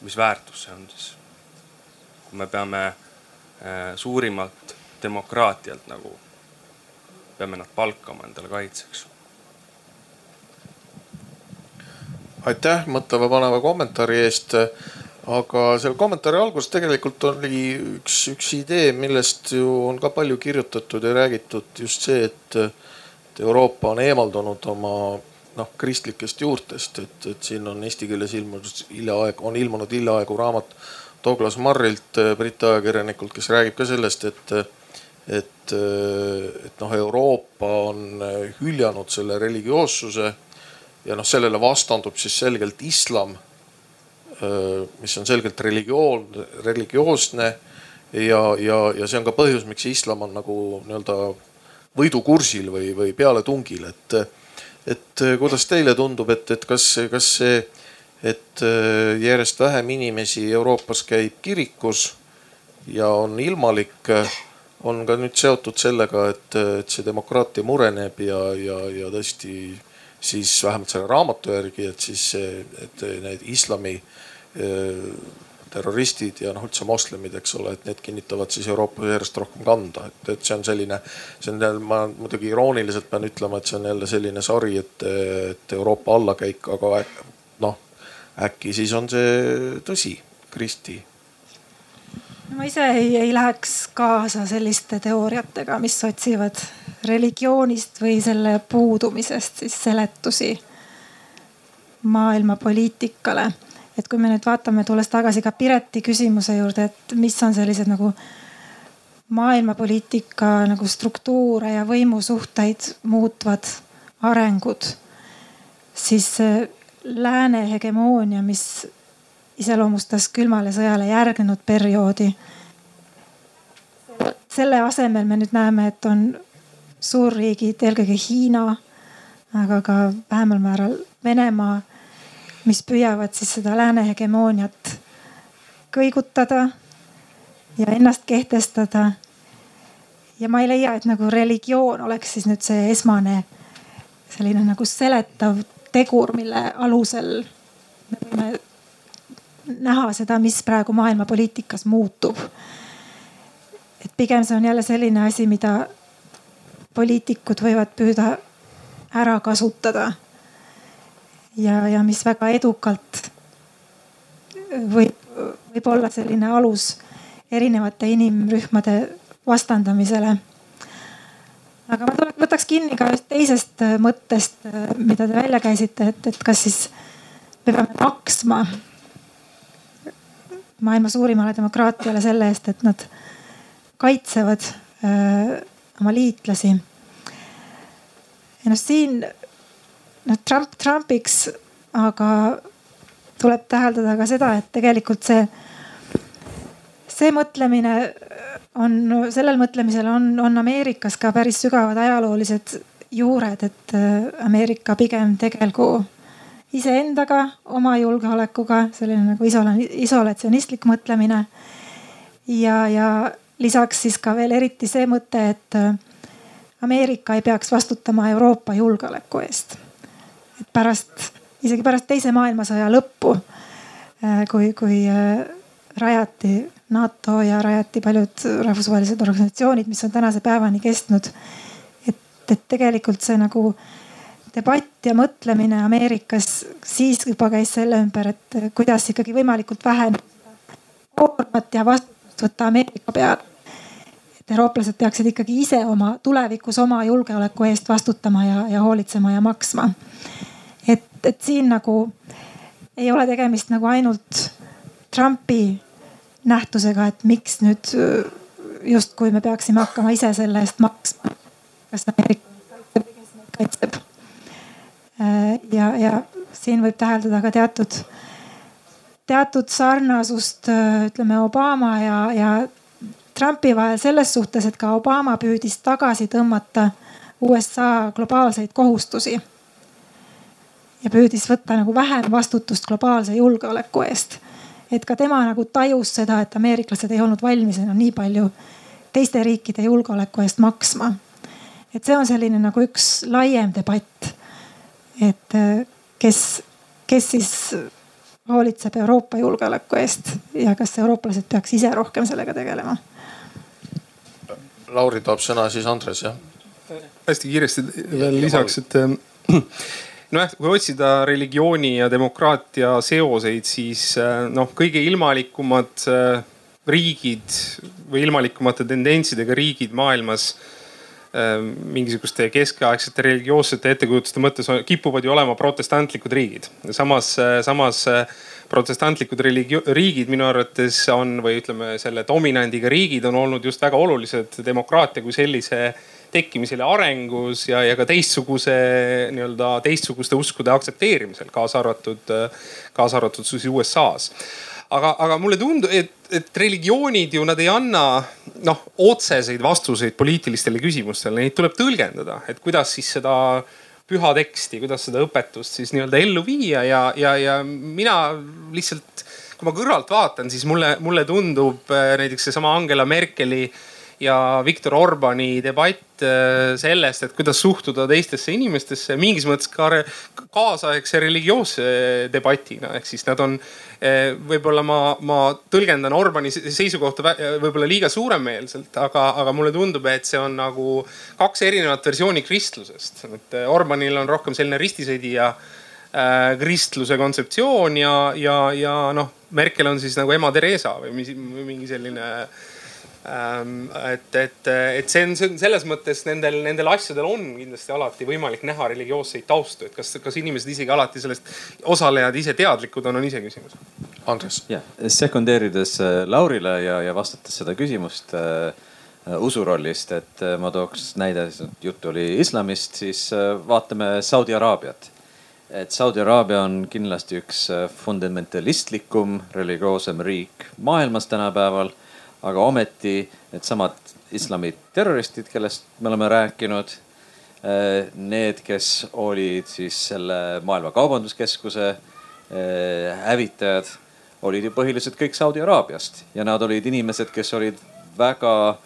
mis väärtus see on siis? kui me peame suurimalt demokraatialt nagu, peame nad palkama endale kaitseks aitäh mõtlemapaneva kommentaari eest. aga seal kommentaari alguses tegelikult oli üks, üks idee, millest ju on ka palju kirjutatud ja räägitud, just see, et, et Euroopa on eemaldunud oma noh kristlikest juurtest, et, et siin on eesti keeles ilmunud hiljaaegu, on ilmunud hiljaaegu raamat Douglas Marrilt, Briti ajakirjanikult, kes räägib ka sellest, et et, et noh, Euroopa on hüljanud selle religioossuse ja noh, sellele vastandub siis selgelt islam, mis on selgelt religioon, religioosne ja, ja, ja see on ka põhjus, miks islam on nagu nii-öelda võidukursil või, või pealetungil, et, et kuidas teile tundub, et, et kas, kas see, et järjest vähem inimesi Euroopas käib kirikus ja on ilmalik, on ka nüüd seotud sellega, et, et see demokraatia mureneb ja, ja, ja tõesti siis vähemalt selle raamatu järgi, et siis, et need islami terroristid ja noh, üldse moslemid, eks ole, et need kinnitavad siis Euroopas järjest rohkem kanda, et, et see on selline, see on, ma muidugi irooniliselt pean ütlema, et see on jälle selline sari, et, et Euroopa allakäik, aga noh, äkki siis on see tõsi, Kristi ma ise ei, ei läheks kaasa selliste teooriatega, mis otsivad religioonist või selle puudumisest siis seletusi maailma poliitikale. Et kui me nüüd vaatame, tulles tagasi ka Pireti küsimuse juurde, et mis on sellised nagu maailmapoliitika nagu struktuure ja võimusuhteid muutvad arengud, siis lääne hegemoonia, mis iseloomustas külmale sõjale järgnenud perioodi. selle asemel me nüüd näeme, et on suurriigid, eelkõige Hiina, aga ka vähemal määral Venemaa, mis püüavad siis seda lääne hegemooniat kõigutada ja ennast kehtestada. ja ma ei leia, et nagu religioon oleks siis nüüd see esmane selline nagu seletav tegur, mille alusel me võime näha seda, mis praegu maailma poliitikas muutub. et pigem see on jälle selline asi, mida poliitikud võivad püüda ära kasutada. Ja, ja mis väga edukalt võib, võib olla selline alus erinevate inimrühmade vastandamisele. aga ma tuleks, võtaks kinni ka ühest teisest mõttest, mida te välja käisite, et, et kas siis me peame maksma maailma suurimale demokraatiale selle eest, et nad kaitsevad öö, oma liitlasi. ja noh, siin noh Trump Trumpiks, aga tuleb täheldada ka seda, et tegelikult see, see mõtlemine on, sellel mõtlemisel on, on Ameerikas ka päris sügavad ajaloolised juured, et Ameerika pigem tegelgu iseendaga, oma julgeolekuga, selline nagu isolatsionistlik mõtlemine. ja, ja lisaks siis ka veel eriti see mõte, et äh, Ameerika ei peaks vastutama Euroopa julgeoleku eest. Et pärast, isegi pärast teise maailmasõja lõppu, äh, kui, kui äh, rajati NATO ja rajati paljud rahvusvahelised organisatsioonid, mis on tänase päevani kestnud. et, et tegelikult see nagu debatt ja mõtlemine Ameerikas siis juba käis selle ümber, et kuidas ikkagi võimalikult vähe koormat ja vastutust võtta Ameerika peale. Et eurooplased peaksid ikkagi ise oma tulevikus oma julgeoleku eest vastutama ja, ja hoolitsema ja maksma. et, et siin nagu ei ole tegemist nagu ainult Trumpi nähtusega, et miks nüüd justkui me peaksime hakkama ise selle eest maksma. kas Ameerika kaitseb Äh, ja, ja siin võib täheldada ka teatud, teatud sarnasust äh, ütleme Obama ja, ja Trumpi vahel selles suhtes, et ka Obama püüdis tagasi tõmmata USA globaalseid kohustusi. ja püüdis võtta nagu vähem vastutust globaalse julgeoleku eest. et ka tema nagu tajus seda, et ameeriklased ei olnud valmis enam nii palju teiste riikide julgeoleku eest maksma. et see on selline nagu üks laiem debatt et äh, kes, kes siis hoolitseb Euroopa julgeoleku eest ja kas eurooplased peaks ise rohkem sellega tegelema? Lauri toob sõna, siis Andres jah. hästi kiiresti veel lisaks, et äh, nojah, kui otsida religiooni ja demokraatia seoseid, siis äh, noh, kõige ilmalikumad riigid või ilmalikumate tendentsidega riigid maailmas Ehm, mingisuguste keskaegsete religioossete ettekujutuste mõttes kipuvad ju olema protestantlikud riigid. samas, samas protestantlikud riigid minu arvates on või ütleme, selle dominandiga riigid on olnud just väga olulised demokraatia kui sellise tekkimisel ja arengus ja, ja ka teistsuguse nii-öelda teistsuguste uskude aktsepteerimisel, kaasa arvatud, kaasa arvatud siis USA-s aga, aga mulle tundub, et, et religioonid ju nad ei anna noh otseseid vastuseid poliitilistele küsimustele, neid tuleb tõlgendada, et kuidas siis seda püha teksti, kuidas seda õpetust siis nii-öelda ellu viia ja, ja, ja mina lihtsalt, kui ma kõrvalt vaatan, siis mulle, mulle tundub äh, näiteks seesama Angela Merkeli ja Viktor Orbani debatt äh, sellest, et kuidas suhtuda teistesse inimestesse mingis mõttes ka kaasaegse religioosse debatina, ehk siis nad on Eh, võib-olla ma, ma tõlgendan Orbani seisukohta võib-olla liiga suuremeelselt, aga, aga mulle tundub, et see on nagu kaks erinevat versiooni kristlusest. et Orbanil on rohkem selline ristisõdija äh, kristluse kontseptsioon ja, ja, ja noh, Merkel on siis nagu ema Theresa või mingi selline äh, et, et, et see on, see on selles mõttes nendel, nendel asjadel on kindlasti alati võimalik näha religioosseid taustu, et kas, kas inimesed isegi alati sellest, osalejad ise teadlikud on, on iseküsimus. Andres. jah, sekundeerides äh, Laurile ja, ja vastates seda küsimust äh, usu rollist, et äh, ma tooks näide, juttu oli islamist, siis äh, vaatame Saudi Araabiat et Saudi Araabia on kindlasti üks äh, fundamentalistlikum, religioossem riik maailmas tänapäeval aga ometi needsamad islami terroristid, kellest me oleme rääkinud. Eh, need, kes olid siis selle Maailma Kaubanduskeskuse eh, hävitajad, olid ju põhiliselt kõik Saudi Araabiast ja nad olid inimesed, kes olid väga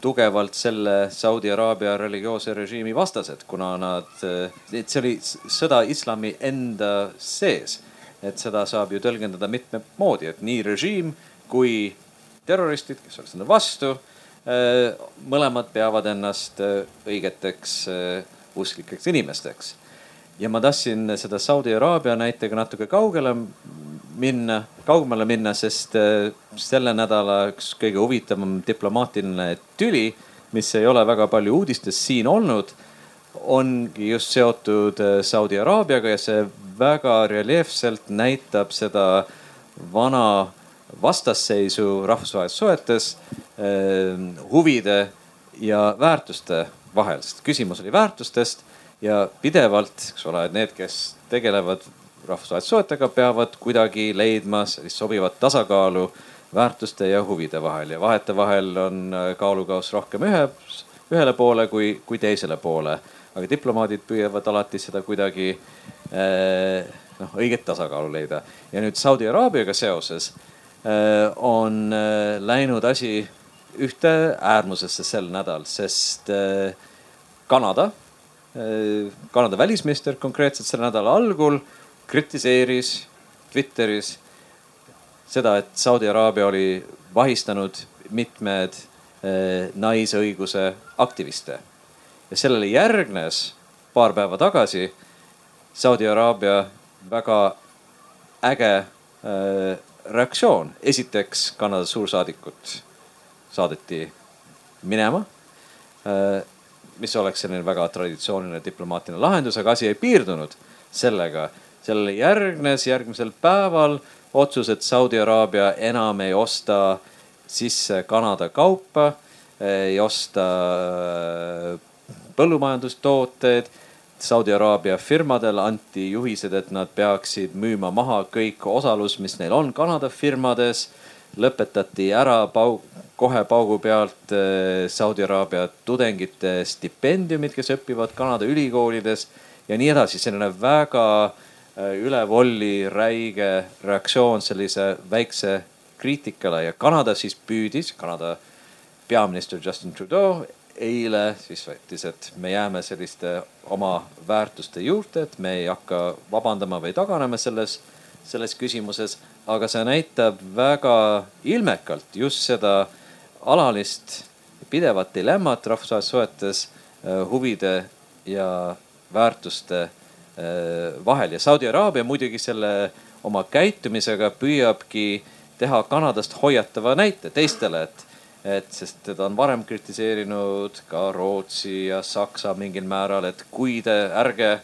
tugevalt selle Saudi Araabia religioosse režiimi vastased, kuna nad, eh, et see oli sõda islami enda sees. et seda saab ju tõlgendada mitmet moodi, et nii režiim kui terroristid, kes olid selle vastu. Äh, mõlemad peavad ennast äh, õigeteks äh, usklikeks inimesteks. ja ma tahtsin seda Saudi Araabia näitega natuke kaugele minna, kaugemale minna, sest selle nädala üks kõige huvitavam diplomaatiline tüli, mis ei ole väga palju uudistes siin olnud, ongi just seotud Saudi Araabiaga ja see väga reljeefselt näitab seda vana vastasseisu rahvusvahelistes suhetes huvide ja väärtuste vahel, sest küsimus oli väärtustest ja pidevalt, eks ole, need, kes tegelevad rahvusvaheliste suhetega, peavad kuidagi leidma sellist sobivat tasakaalu väärtuste ja huvide vahel ja vahetevahel on kaalukauss rohkem ühe, ühele poole kui, kui teisele poole. aga diplomaadid püüavad alati seda kuidagi eh, noh, õiget tasakaalu leida ja nüüd Saudi Araabiaga seoses on eh, läinud asi ühte äärmusesse sel nädal, sest Kanada, Kanada välisminister konkreetselt selle nädala algul kritiseeris Twitteris seda, et Saudi Araabia oli vahistanud mitmed naisõiguse aktiviste. ja sellele järgnes paar päeva tagasi Saudi Araabia väga äge äh, reaktsioon. esiteks Kanada suursaadikut saadeti minema äh,. mis oleks selline väga traditsiooniline diplomaatiline lahendus, aga asi ei piirdunud sellega. sellele järgnes järgmisel päeval otsus, et Saudi Araabia enam ei osta sisse Kanada kaupa, ei osta äh, põllumajandustooted. Saudi Araabia firmadel anti juhised, et nad peaksid müüma maha kõik osalus, mis neil on Kanada firmades. lõpetati ära paug, kohe paugu pealt äh, Saudi Araabia tudengite stipendiumid, kes õpivad Kanada ülikoolides ja nii edasi, selline väga Äh, üle volli räige reaktsioon sellise väikse kriitikale ja Kanada siis püüdis, Kanada peaminister Justin Trudeau eile siis väitis, et me jääme selliste oma väärtuste juurde, et me ei hakka vabandama või taganema selles, selles küsimuses. aga see näitab väga ilmekalt just seda alalist pidevat dilemmat rahvusvahelistes suhetes äh, huvide ja väärtuste Äh, vahel ja Saudi Araabia muidugi selle oma käitumisega püüabki teha Kanadast hoiatava näite teistele, et, et sest teda on varem kritiseerinud ka Rootsi ja Saksa mingil määral, et kui te ärge,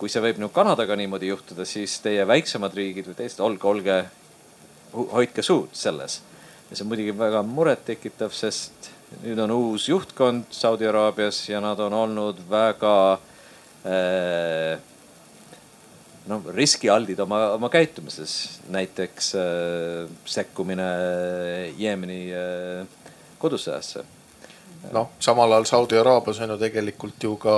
kui see võib nüüd Kanadaga niimoodi juhtuda, siis teie väiksemad riigid või teised, olge, olge, hoidke suud selles. ja see on muidugi väga murettekitav, sest nüüd on uus juhtkond Saudi Araabias ja nad on olnud väga äh, noh riskialdid oma, oma käitumises, näiteks äh, sekkumine Jeemeni äh, kodusõjasse. noh, samal ajal Saudi Araabias on ju tegelikult ju ka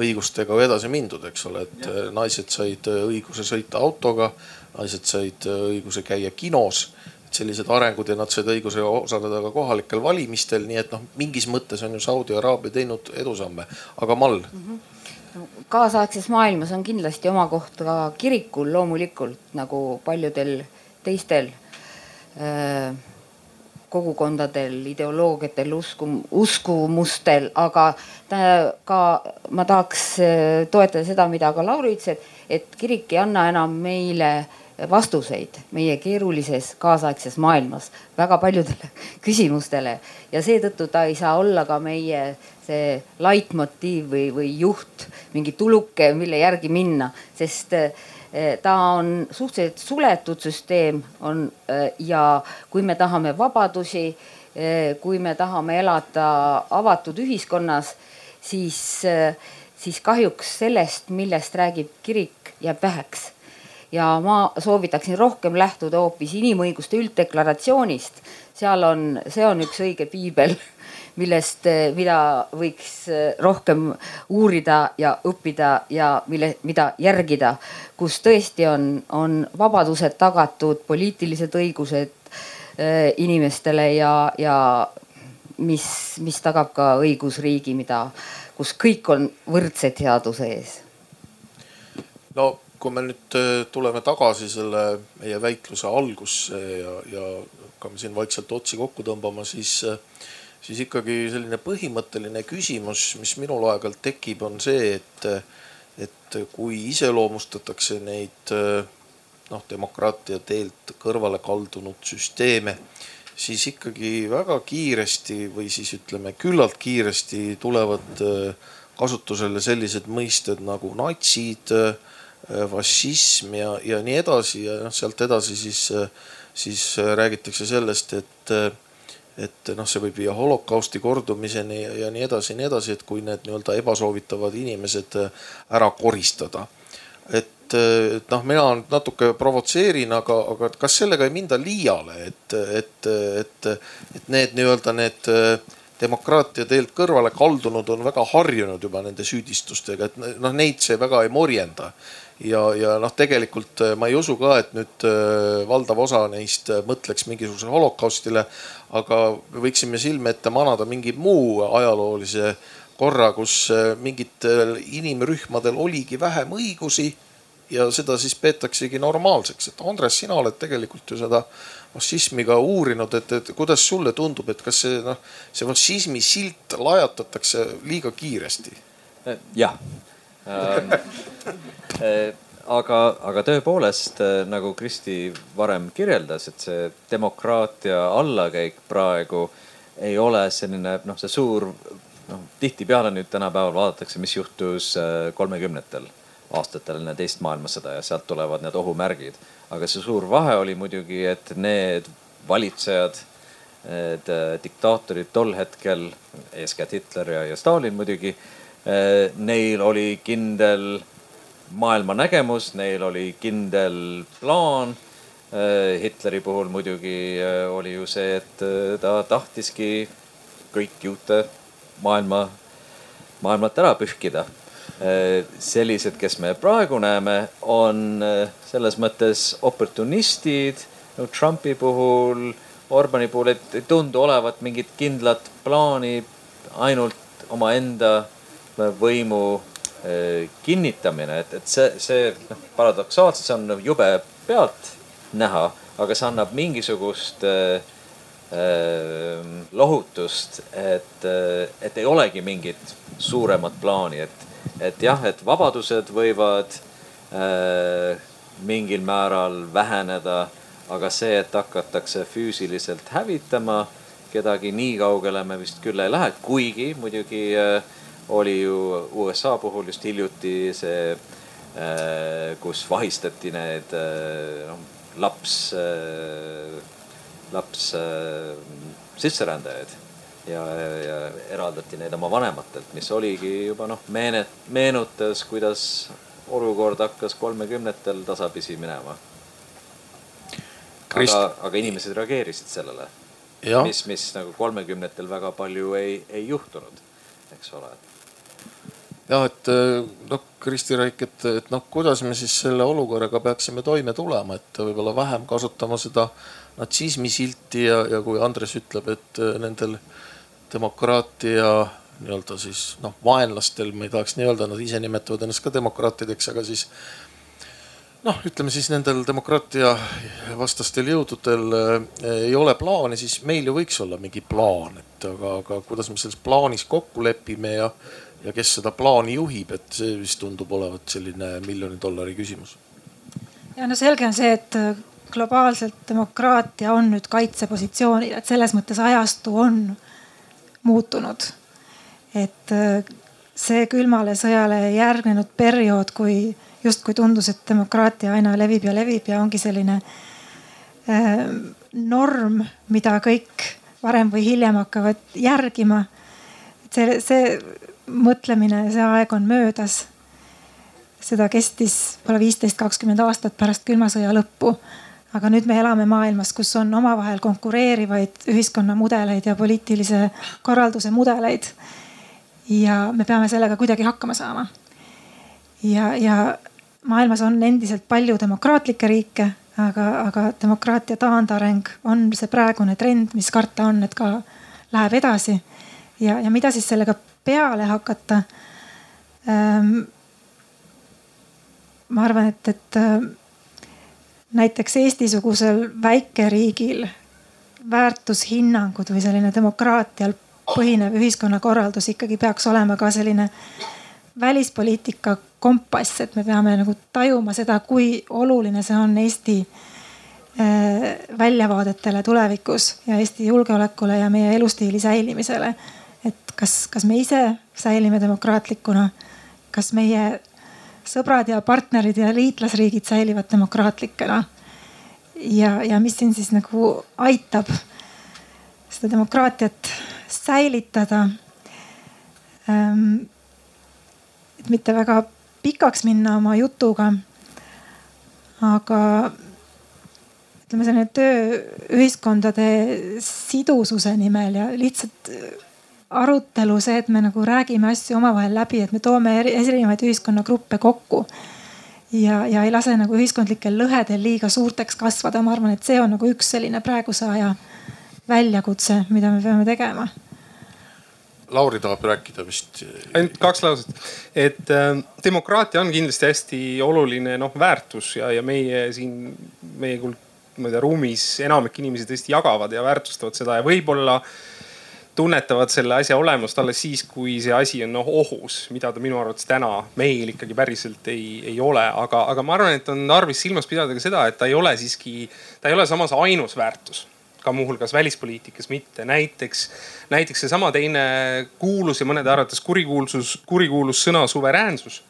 õigustega edasi mindud, eks ole, et ja. Naised said äh, õiguse sõita autoga, naised said äh, õiguse käia kinos sellised arengud ja nad said õiguse osaleda ka kohalikel valimistel, nii et noh, mingis mõttes on ju Saudi Araabia teinud edusamme, aga Mall mm. -hmm kaasaegses maailmas on kindlasti oma koht ka kirikul loomulikult nagu paljudel teistel äh, kogukondadel, ideoloogiatel, uskum, uskumustel, aga ka ma tahaks äh, toetada seda, mida ka Lauri ütles, et, et kirik ei anna enam meile vastuseid meie keerulises kaasaegses maailmas väga paljudele küsimustele. Ja seetõttu ta ei saa olla ka meie see laitmotiiv või, või juht, mingi tuluke, mille järgi minna, sest eh, ta on suhteliselt suletud süsteem on eh, ja kui me tahame vabadusi, eh, kui me tahame elada avatud ühiskonnas, siis, siis kahjuks sellest, millest räägib kirik, jääb väheks ja ma soovitaksin rohkem lähtuda hoopis inimõiguste ülddeklaratsioonist. seal on, see on üks õige piibel millest, eh, mida võiks eh, rohkem uurida ja õppida ja mille, mida järgida, kus tõesti on, on vabadused tagatud, poliitilised õigused äh, inimestele ja, ja mis, mis tagab ka õigusriigi, mida, kus kõik on võrdsed seaduse ees. no kui me nüüd tuleme tagasi selle meie väitluse algusse ja, ja hakkame siin vaikselt otsi kokku tõmbama, siis äh, siis ikkagi selline põhimõtteline küsimus, mis minul aeg-ajalt tekib, on see, et, et kui iseloomustatakse neid noh, demokraatia teelt kõrvale kaldunud süsteeme, siis ikkagi väga kiiresti või siis ütleme küllalt kiiresti tulevad kasutusele sellised mõisted nagu natsid, fašism ja, ja nii edasi ja noh, sealt edasi siis siis räägitakse sellest, et et noh, see võib viia holokausti kordumiseni ja, ja nii edasi ja nii edasi, et kui need nii-öelda ebasoovitavad inimesed ära koristada. et, et noh, mina natuke provotseerin, aga, aga kas sellega ei minda liiale, et, et, et, et need nii-öelda need demokraatia teelt kõrvale kaldunud on väga harjunud juba nende süüdistustega, et noh, neid see väga ei morjenda. Ja, ja noh, tegelikult ma ei usu ka, et nüüd valdav osa neist mõtleks mingisugusele holokaustile, aga me võiksime silme ette manada mingi muu ajaloolise korra, kus mingitel inimrühmadel oligi vähem õigusi ja seda siis peetaksegi normaalseks, et Andres, sina oled tegelikult ju seda fašismi ka uurinud, et, et kuidas sulle tundub, et kas see noh, see fašismi silt lajatatakse liiga kiiresti? jah äh, aga, aga tõepoolest nagu Kristi varem kirjeldas, et see demokraatia allakäik praegu ei ole selline noh, see suur noh, tihtipeale nüüd tänapäeval vaadatakse, mis juhtus kolmekümnendatel aastatel enne teist maailmasõda ja sealt tulevad need ohumärgid. aga see suur vahe oli muidugi, et need valitsejad, need diktaatorid tol hetkel, eeskätt Hitler ja, ja Stalin muidugi, neil oli kindel maailmanägemus, neil oli kindel plaan. Äh, Hitleri puhul muidugi oli ju see, et ta tahtiski kõik juute maailma, maailmalt ära pühkida sellised, kes me praegu näeme, on selles mõttes oportunistid. no Trumpi puhul, Orbani puhul, et ei tundu olevat mingit kindlat plaani, ainult omaenda võimu äh, kinnitamine, et, et see, see noh, paradoksaalselt, see on jube pealt näha, aga see annab mingisugust äh, lohutust, et, et ei olegi mingit suuremat plaani, et et jah, et vabadused võivad äh, mingil määral väheneda, aga see, et hakatakse füüsiliselt hävitama kedagi, nii kaugele me vist küll ei lähe, kuigi muidugi äh, oli ju USA puhul just hiljuti see äh,, kus vahistati need äh, noh, laps äh,, laps sisserändajaid ja, ja eraldati neid oma vanematelt, mis oligi juba noh, meenet-, meenutas, kuidas olukord hakkas kolmekümnendatel tasapisi minema. Krist... aga, aga inimesed reageerisid sellele. mis, mis nagu kolmekümnendatel väga palju ei, ei juhtunud, eks ole jah, et noh, Kristi Raik, et, et noh, kuidas me siis selle olukorraga peaksime toime tulema, et võib-olla vähem kasutama seda natsismi silti ja, ja kui Andres ütleb, et nendel demokraatia nii-öelda siis noh, vaenlastel, ma ei tahaks nii öelda, nad ise nimetavad ennast ka demokraatideks, aga siis noh, ütleme siis nendel demokraatia vastastel jõududel eh, ei ole plaani, siis meil ju võiks olla mingi plaan, et aga, aga kuidas me selles plaanis kokku lepime ja, ja kes seda plaani juhib, et see vist tundub olevat selline miljoni dollari küsimus. ja no selge on see, et globaalselt demokraatia on nüüd kaitsepositsioonil, et selles mõttes ajastu on muutunud. et äh, see külmale sõjale järgnenud periood, kui justkui tundus, et demokraatia aina levib ja levib ja ongi selline äh, norm, mida kõik varem või hiljem hakkavad järgima. see, see mõtlemine, see aeg on möödas. seda kestis võib-olla viisteist, kakskümmend aastat pärast külma sõja lõppu aga nüüd me elame maailmas, kus on omavahel konkureerivaid ühiskonnamudeleid ja poliitilise korralduse mudeleid. ja me peame sellega kuidagi hakkama saama. ja, ja maailmas on endiselt palju demokraatlikke riike, aga, aga demokraatia taandareng on see praegune trend, mis karta on, et ka läheb edasi. ja, ja mida siis sellega peale hakata ähm,? ma arvan, et, et näiteks Eesti-sugusel väikeriigil väärtushinnangud või selline demokraatial põhinev ühiskonnakorraldus ikkagi peaks olema ka selline välispoliitika kompass, et me peame nagu tajuma seda, kui oluline see on Eesti äh, väljavaadetele tulevikus ja Eesti julgeolekule ja meie elustiili säilimisele. Et kas, kas me ise säilime demokraatlikuna, kas meie sõbrad ja partnerid ja liitlasriigid säilivad demokraatlikena. ja, ja mis siin siis nagu aitab seda demokraatiat säilitada. et mitte väga pikaks minna oma jutuga. aga ütleme, selline töö ühiskondade sidususe nimel ja lihtsalt arutelu, see, et me nagu räägime asju omavahel läbi, et me toome erinevaid ühiskonnagruppe kokku. ja, ja ei lase nagu ühiskondlikel lõhedel liiga suurteks kasvada, ma arvan, et see on nagu üks selline praeguse aja väljakutse, mida me peame tegema Lauri tahab rääkida vist. ainult kaks lauset, et äh, demokraatia on kindlasti hästi oluline noh väärtus ja, ja meie siin, meie kult-, ma ei tea, ruumis enamik inimesi tõesti jagavad ja väärtustavad seda ja võib-olla tunnetavad selle asja olemust alles siis, kui see asi on noh ohus, mida ta minu arvates täna meil ikkagi päriselt ei, ei ole. aga, aga ma arvan, et on tarvis silmas pidada ka seda, et ta ei ole siiski, ta ei ole samas ainus väärtus ka muuhulgas välispoliitikas mitte. näiteks, näiteks seesama teine kuulus ja mõnede arvates kurikuulsus, kurikuulus sõna suveräänsus.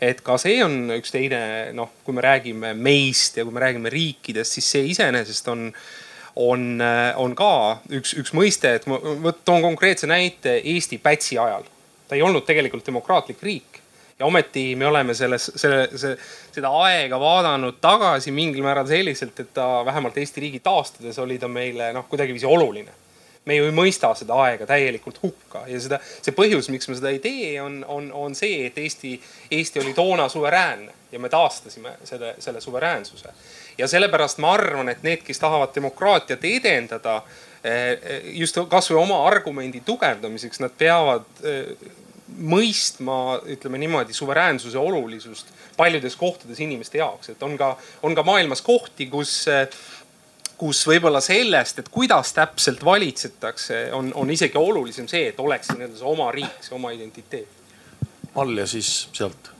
et ka see on üks teine, noh, kui me räägime meist ja kui me räägime riikidest, siis see iseenesest on on, on ka üks, üks mõiste, et ma toon konkreetse näite Eesti Pätsi ajal. ta ei olnud tegelikult demokraatlik riik ja ometi me oleme selles, selle, see, seda aega vaadanud tagasi mingil määral selliselt, et ta vähemalt Eesti riigi taastades oli ta meile noh, kuidagiviisi oluline. me ju ei mõista seda aega täielikult hukka ja seda, see põhjus, miks me seda ei tee, on, on, on see, et Eesti, Eesti oli toona suveräänne ja me taastasime selle, selle suveräänsuse. Ja sellepärast ma arvan, et need, kes tahavad demokraatiat edendada eh, just kasvõi oma argumendi tugevdamiseks, nad peavad eh, mõistma, ütleme niimoodi, suveräänsuse olulisust paljudes kohtades inimeste jaoks, et on ka, on ka maailmas kohti, kus kus võib-olla sellest, et kuidas täpselt valitsetakse, on, on isegi olulisem see, et oleks nii-öelda see oma riik, see oma identiteet. all ja siis sealt.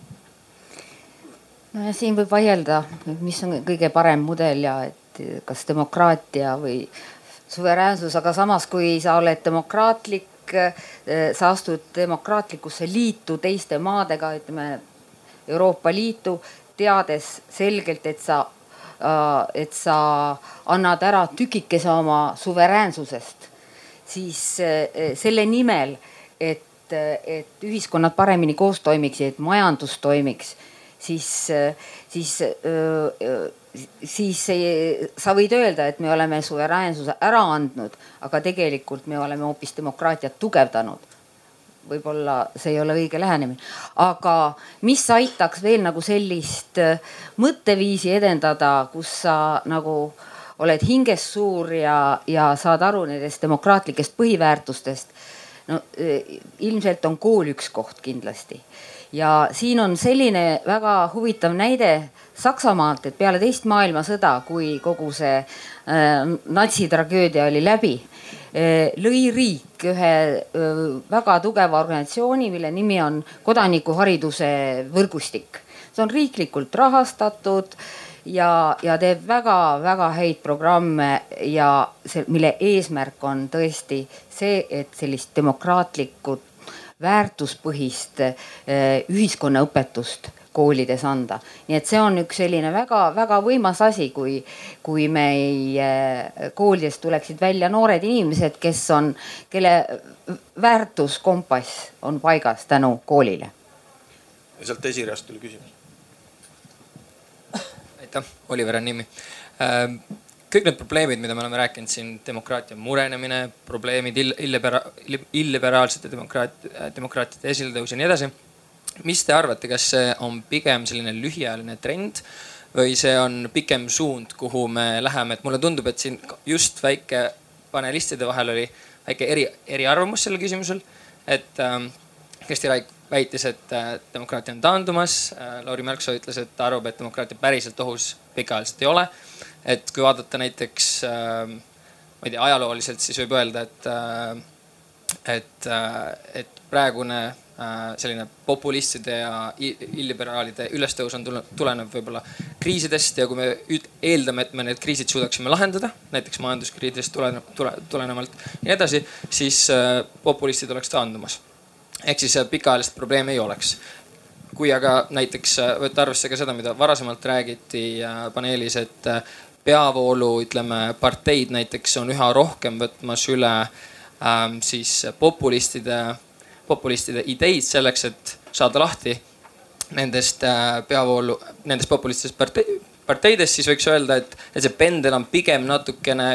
No ja siin võib vaielda, mis on kõige parem mudel ja et kas demokraatia või suveräänsus, aga samas, kui sa oled demokraatlik Eh, sa astud demokraatlikusse liitu teiste maadega, ütleme Euroopa Liitu, teades selgelt, et sa, äh, et sa annad ära tükikese oma suveräänsusest, siis eh, selle nimel, et, et ühiskonnad paremini koos toimiksid, majandus toimiks, siis, siis siis ei, sa võid öelda, et me oleme suveräänsuse ära andnud, aga tegelikult me oleme hoopis demokraatiat tugevdanud. võib-olla see ei ole õige lähenemine, aga mis aitaks veel nagu sellist mõtteviisi edendada, kus sa nagu oled hinges suur ja, ja saad aru nendest demokraatlikest põhiväärtustest. no ilmselt on kool üks koht kindlasti ja siin on selline väga huvitav näide Saksamaalt, et peale teist maailmasõda, kui kogu see äh, natsitragöödia oli läbi äh,, lõi riik ühe äh, väga tugeva organisatsiooni, mille nimi on kodanikuhariduse võrgustik. see on riiklikult rahastatud ja, ja teeb väga-väga häid programme ja see, mille eesmärk on tõesti see, et sellist demokraatlikku väärtuspõhist äh, ühiskonnaõpetust koolides anda. nii et see on üks selline väga-väga võimas asi, kui, kui meie koolidest tuleksid välja noored inimesed, kes on, kelle väärtuskompass on paigas tänu koolile. ja sealt esireast tuli küsimus. aitäh, Oliver on nimi ähm, kõik need probleemid, mida me oleme rääkinud siin, demokraatia murenemine, probleemid illibera-, illiberaalsete demokraatia, demokraatide esiletõus ja nii edasi mis te arvate, kas see on pigem selline lühiajaline trend või see on pikem suund, kuhu me läheme, et mulle tundub, et siin just väike panelistide vahel oli väike eri, eriarvamus sellel küsimusel. et ähm, Kersti Raik väitis, et äh, demokraatia on taandumas äh,. Lauri Märksoo ütles, et ta arvab, et demokraatia päriselt ohus pikaajaliselt ei ole. Et kui vaadata näiteks äh,, ma ei tea, ajalooliselt, siis võib öelda, et äh,, et äh,, et praegune Äh, selline populistide ja illiberaalide ülestõus on tulnud, tulenev võib-olla kriisidest ja kui me eeldame, et me need kriisid suudaksime lahendada, näiteks majanduskriisidest tulenev, tule, tulenevalt ja nii edasi, siis äh, populistid oleks taandumas. ehk siis äh, pikaajalist probleemi ei oleks kui aga näiteks võtta arvesse ka seda, mida varasemalt räägiti paneelis, et peavoolu, ütleme, parteid näiteks on üha rohkem võtmas üle ähm, siis populistide, populistide ideid selleks, et saada lahti nendest äh, peavoolu, nendest populistidest partei, parteidest, siis võiks öelda, et, et see pendel on pigem natukene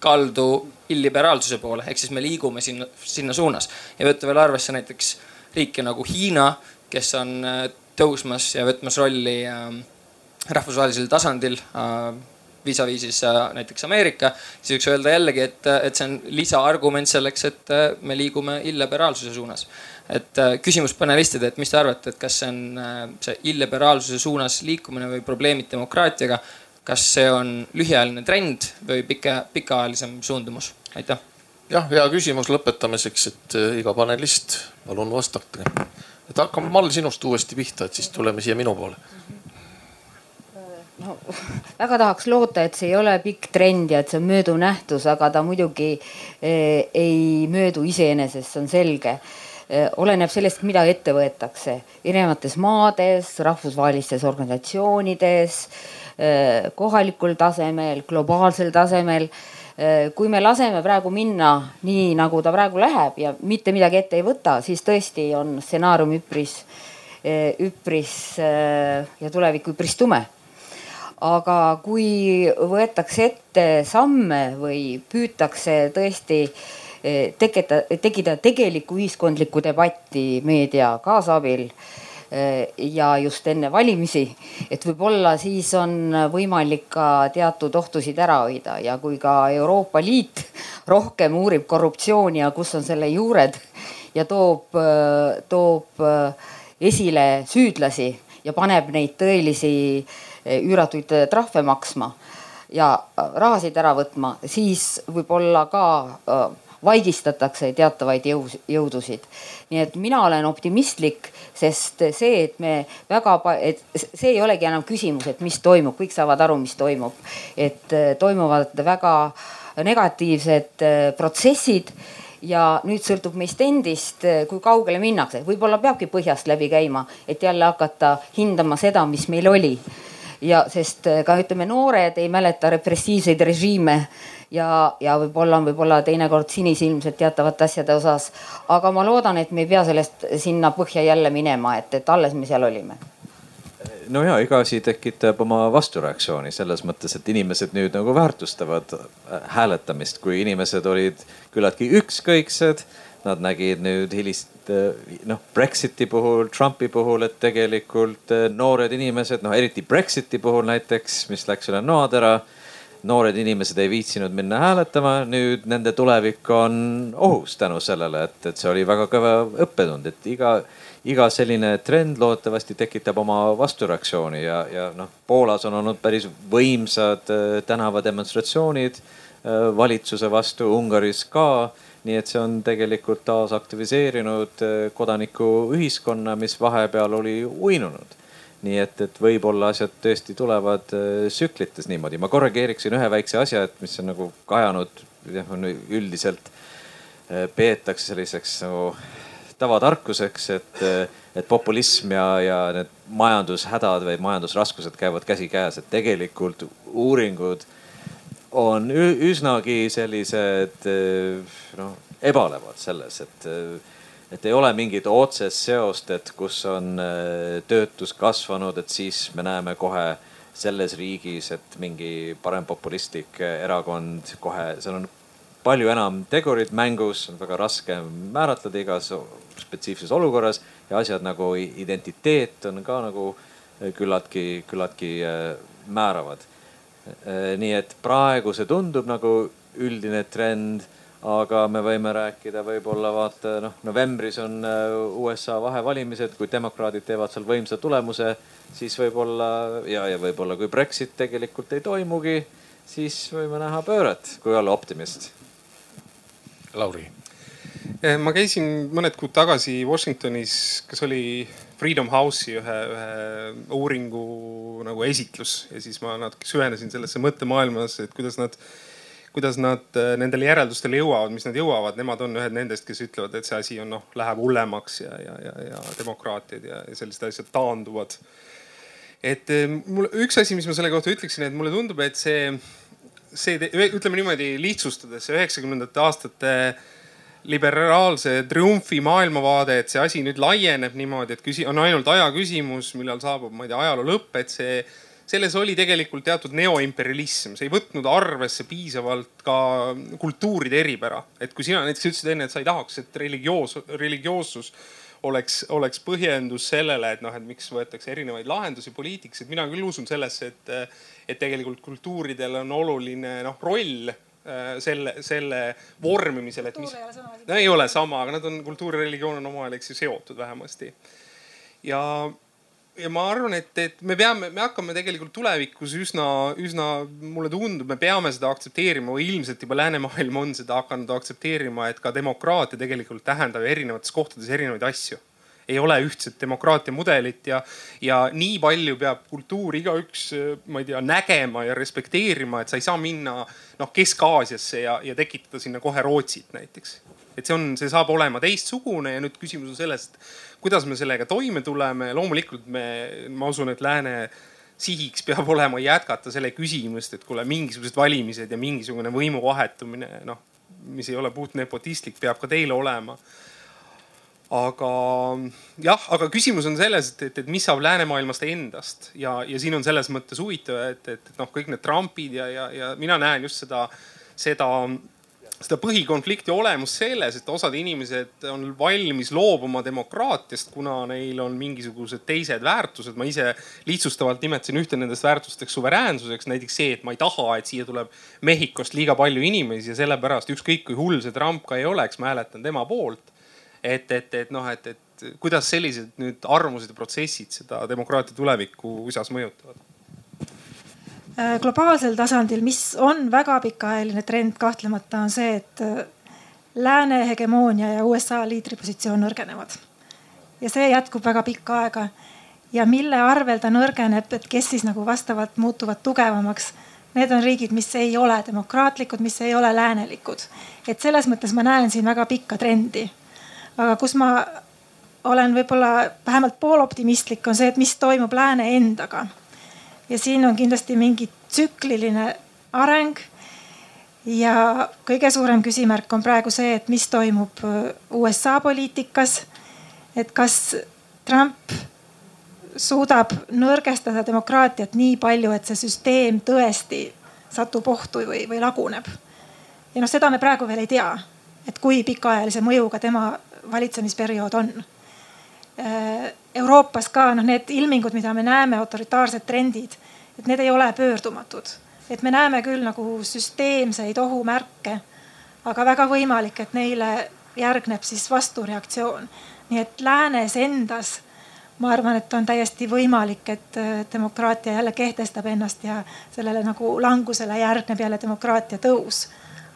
kaldu illiberaalsuse poole, ehk siis me liigume sinna, sinna suunas. Ja võtta veel arvesse näiteks riike nagu Hiina, kes on äh, tõusmas ja võtmas rolli äh, rahvusvahelisel tasandil äh, vis-a-vis siis äh, näiteks Ameerika, siis võiks öelda jällegi, et, et see on lisaargument selleks, et äh, me liigume illiberaalsuse suunas. et küsimus panelistidele, et mis te arvate, et kas see on see illiberaalsuse suunas liikumine või probleemid demokraatiaga, kas see on lühiajaline trend või pika, pikaajalisem suundumus? aitäh. jah, hea küsimus lõpetamiseks, et iga panelist, palun vastake. et hakkame Mall sinust uuesti pihta, et siis tuleme siia minu poole no väga tahaks loota, et see ei ole pikk trend ja et see on mööduv nähtus, aga ta muidugi eh, ei möödu iseenesest, see on selge. Eh,. oleneb sellest, mida ette võetakse. Erinevates maades, rahvusvahelistes organisatsioonides eh,, kohalikul tasemel, globaalsel tasemel. Kui me laseme praegu minna nii, nagu ta praegu läheb ja mitte midagi ette ei võta, siis tõesti on stsenaarium üpris, üpris ja tulevik üpris tume aga kui võetakse ette samme või püütakse tõesti eh, tekita, tekitada tegelikku ühiskondlikku debatti meedia kaasabil eh, ja just enne valimisi, et võib-olla siis on võimalik ka teatud ohtusid ära hoida ja kui ka Euroopa Liit rohkem uurib korruptsiooni ja kus on selle juured ja toob, toob esile süüdlasi ja paneb neid tõelisi Eh, üüratuid eh, trahve maksma ja äh, rahasid ära võtma, siis võib-olla ka äh, vaigistatakse teatavaid jõu, jõudusid. nii et mina olen optimistlik, sest see, et me väga, et see ei olegi enam küsimus, et mis toimub, kõik saavad aru, mis toimub. et äh, toimuvad väga negatiivsed protsessid ja nüüd sõltub meist endist, kui kaugele minnakse, võib-olla peabki põhjast läbi käima, et jälle hakata hindama seda, mis meil oli ja sest eh, ka ütleme, noored ei mäleta repressiivseid režiime ja, ja võib-olla on võib-olla teinekord sinisilmsed teatavate asjade osas. aga ma loodan, et me ei pea sellest sinna põhja jälle minema, et, et alles me seal olime no ja iga asi tekitab oma vastureaktsiooni selles mõttes, et inimesed nüüd nagu väärtustavad äh, hääletamist, kui inimesed olid küllaltki ükskõiksed. Nad nägid nüüd hilist Eh, noh, Brexiti puhul, Trumpi puhul, et tegelikult eh, noored inimesed, noh eriti Brexiti puhul näiteks, mis läks üle noatera. noored inimesed ei viitsinud minna hääletama, nüüd nende tulevik on ohus tänu sellele, et, et see oli väga kõva õppetund, et iga, iga selline trend loodetavasti tekitab oma vastureaktsiooni ja, ja noh, Poolas on olnud päris võimsad eh, tänavademonstratsioonid valitsuse vastu, Ungaris ka nii et see on tegelikult taas aktiviseerinud eh, kodanikuühiskonna, mis vahepeal oli uinunud. nii et, et võib-olla asjad tõesti tulevad eh, tsüklites niimoodi. ma korrigeeriksin ühe väikse asja, et mis on nagu kajanud, üldiselt eh, peetakse selliseks nagu tavatarkuseks, et, et populism ja, ja need majandushädad või majandusraskused käivad käsikäes, et tegelikult uuringud on üsnagi sellised noh, ebalevad selles, et, et ei ole mingit otsest seost, et kus on töötus kasvanud, et siis me näeme kohe selles riigis, et mingi parempopulistlik erakond kohe, seal on palju enam tegurid mängus, on väga raske määratleda igas spetsiifilises olukorras ja asjad nagu identiteet on ka nagu küllaltki, küllaltki määravad nii et praegu see tundub nagu üldine trend, aga me võime rääkida võib-olla vaata noh, novembris on äh, USA vahevalimised, kui demokraadid teevad seal võimsa tulemuse, siis võib-olla ja, ja võib-olla kui Brexit tegelikult ei toimugi, siis võime näha pööret, kui olla optimist. Lauri. Eh, ma käisin mõned kuud tagasi Washingtonis, kas oli Freedom House'i ühe, ühe uuringu nagu esitlus ja siis ma natuke süvenesin sellesse mõttemaailmas, et kuidas nad, kuidas nad äh, nendele järeldustele jõuavad, mis nad jõuavad. Nemad on ühed nendest, kes ütlevad, et see asi on noh, läheb hullemaks ja, ja, ja, ja demokraatiad ja, ja sellised asjad taanduvad. et eh, mul üks asi, mis ma selle kohta ütleksin, et mulle tundub, et see, see ütleme niimoodi lihtsustades üheksakümnendate aastate liberaalse triumfi maailmavaade, et see asi nüüd laieneb niimoodi, et küsi-, on ainult aja küsimus, millal saabub, ma ei tea, ajaloo lõpp, et see, selles oli tegelikult teatud neoimperialism, see ei võtnud arvesse piisavalt ka kultuuride eripära. et kui sina näiteks ütlesid enne, et sa ei tahaks, et religioos, religioossus oleks, oleks põhjendus sellele, et noh, et miks võetakse erinevaid lahendusi poliitikas, et mina küll usun sellesse, et, et tegelikult kultuuridel on oluline noh roll selle, selle vormimisel, et mis. no ei ole sama, aga nad on, kultuur ja religioon on omavahel, eks ju, seotud vähemasti. ja, ja ma arvan, et, et me peame, me hakkame tegelikult tulevikus üsna, üsna, mulle tundub, me peame seda aktsepteerima või ilmselt juba läänemaailm on seda hakanud aktsepteerima, et ka demokraatia tegelikult tähendab erinevates kohtades erinevaid asju ei ole ühtset demokraatia mudelit ja, ja nii palju peab kultuur igaüks, ma ei tea, nägema ja respekteerima, et sa ei saa minna noh Kesk-Aasiasse ja, ja tekitada sinna kohe Rootsit näiteks. et see on, see saab olema teistsugune ja nüüd küsimus on selles, et kuidas me sellega toime tuleme. loomulikult me, ma usun, et lääne sihiks peab olema jätkata selle küsimust, et kuule, mingisugused valimised ja mingisugune võimu vahetumine, noh, mis ei ole puht nepotistlik, peab ka teil olema aga jah, aga küsimus on selles, et, et, et mis saab läänemaailmast endast ja, ja siin on selles mõttes huvitav, et, et, noh, kõik need Trumpid ja, ja, ja mina näen just seda, seda, seda põhikonflikti olemust selles, et osad inimesed on valmis loobuma demokraatiast, kuna neil on mingisugused teised väärtused. ma ise lihtsustavalt nimetasin ühte nendest väärtusteks suveräänsuseks, näiteks see, et ma ei taha, et siia tuleb Mehhikost liiga palju inimesi ja sellepärast ükskõik kui hull see Trump ka ei oleks, ma hääletan tema poolt et, et, et noh, et, et kuidas sellised nüüd arvamused ja protsessid seda demokraatia tulevikku USA-s mõjutavad? Äh, globaalsel tasandil, mis on väga pikaajaline trend kahtlemata, on see, et äh, lääne hegemoonia ja USA liidripositsioon nõrgenevad. ja see jätkub väga pikka aega. ja mille arvel ta nõrgeneb, et kes siis nagu vastavalt muutuvad tugevamaks. Need on riigid, mis ei ole demokraatlikud, mis ei ole läänelikud. et selles mõttes ma näen siin väga pikka trendi aga kus ma olen võib-olla vähemalt pooloptimistlik, on see, et mis toimub lääne endaga. ja siin on kindlasti mingi tsükliline areng. ja kõige suurem küsimärk on praegu see, et mis toimub äh, USA poliitikas. et kas Trump suudab nõrgestada demokraatiat nii palju, et see süsteem tõesti satub ohtu või, või laguneb. ja noh, seda me praegu veel ei tea, et kui pikaajalise mõjuga tema valitsemisperiood on. Äh, Euroopas ka noh, need ilmingud, mida me näeme, autoritaarsed trendid, et need ei ole pöördumatud. et me näeme küll nagu süsteemseid ohumärke, aga väga võimalik, et neile järgneb siis vastureaktsioon. nii et läänes endas ma arvan, et on täiesti võimalik, et äh, demokraatia jälle kehtestab ennast ja sellele nagu langusele järgneb jälle demokraatia tõus.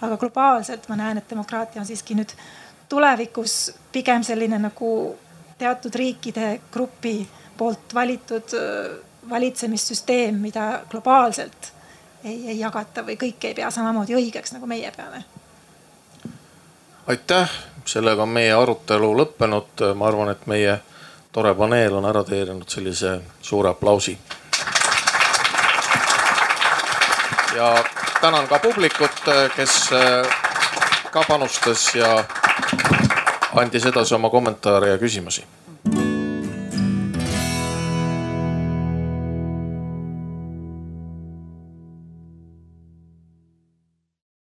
aga globaalselt ma näen, et demokraatia on siiski nüüd tulevikus pigem selline nagu teatud riikide grupi poolt valitud valitsemissüsteem, mida globaalselt ei, ei jagata või kõik ei pea samamoodi õigeks, nagu meie peame. aitäh, sellega on meie arutelu lõppenud. ma arvan, et meie tore paneel on ära teeninud sellise suure aplausi. ja tänan ka publikut, kes ka panustas ja andis edasi oma kommentaare ja küsimusi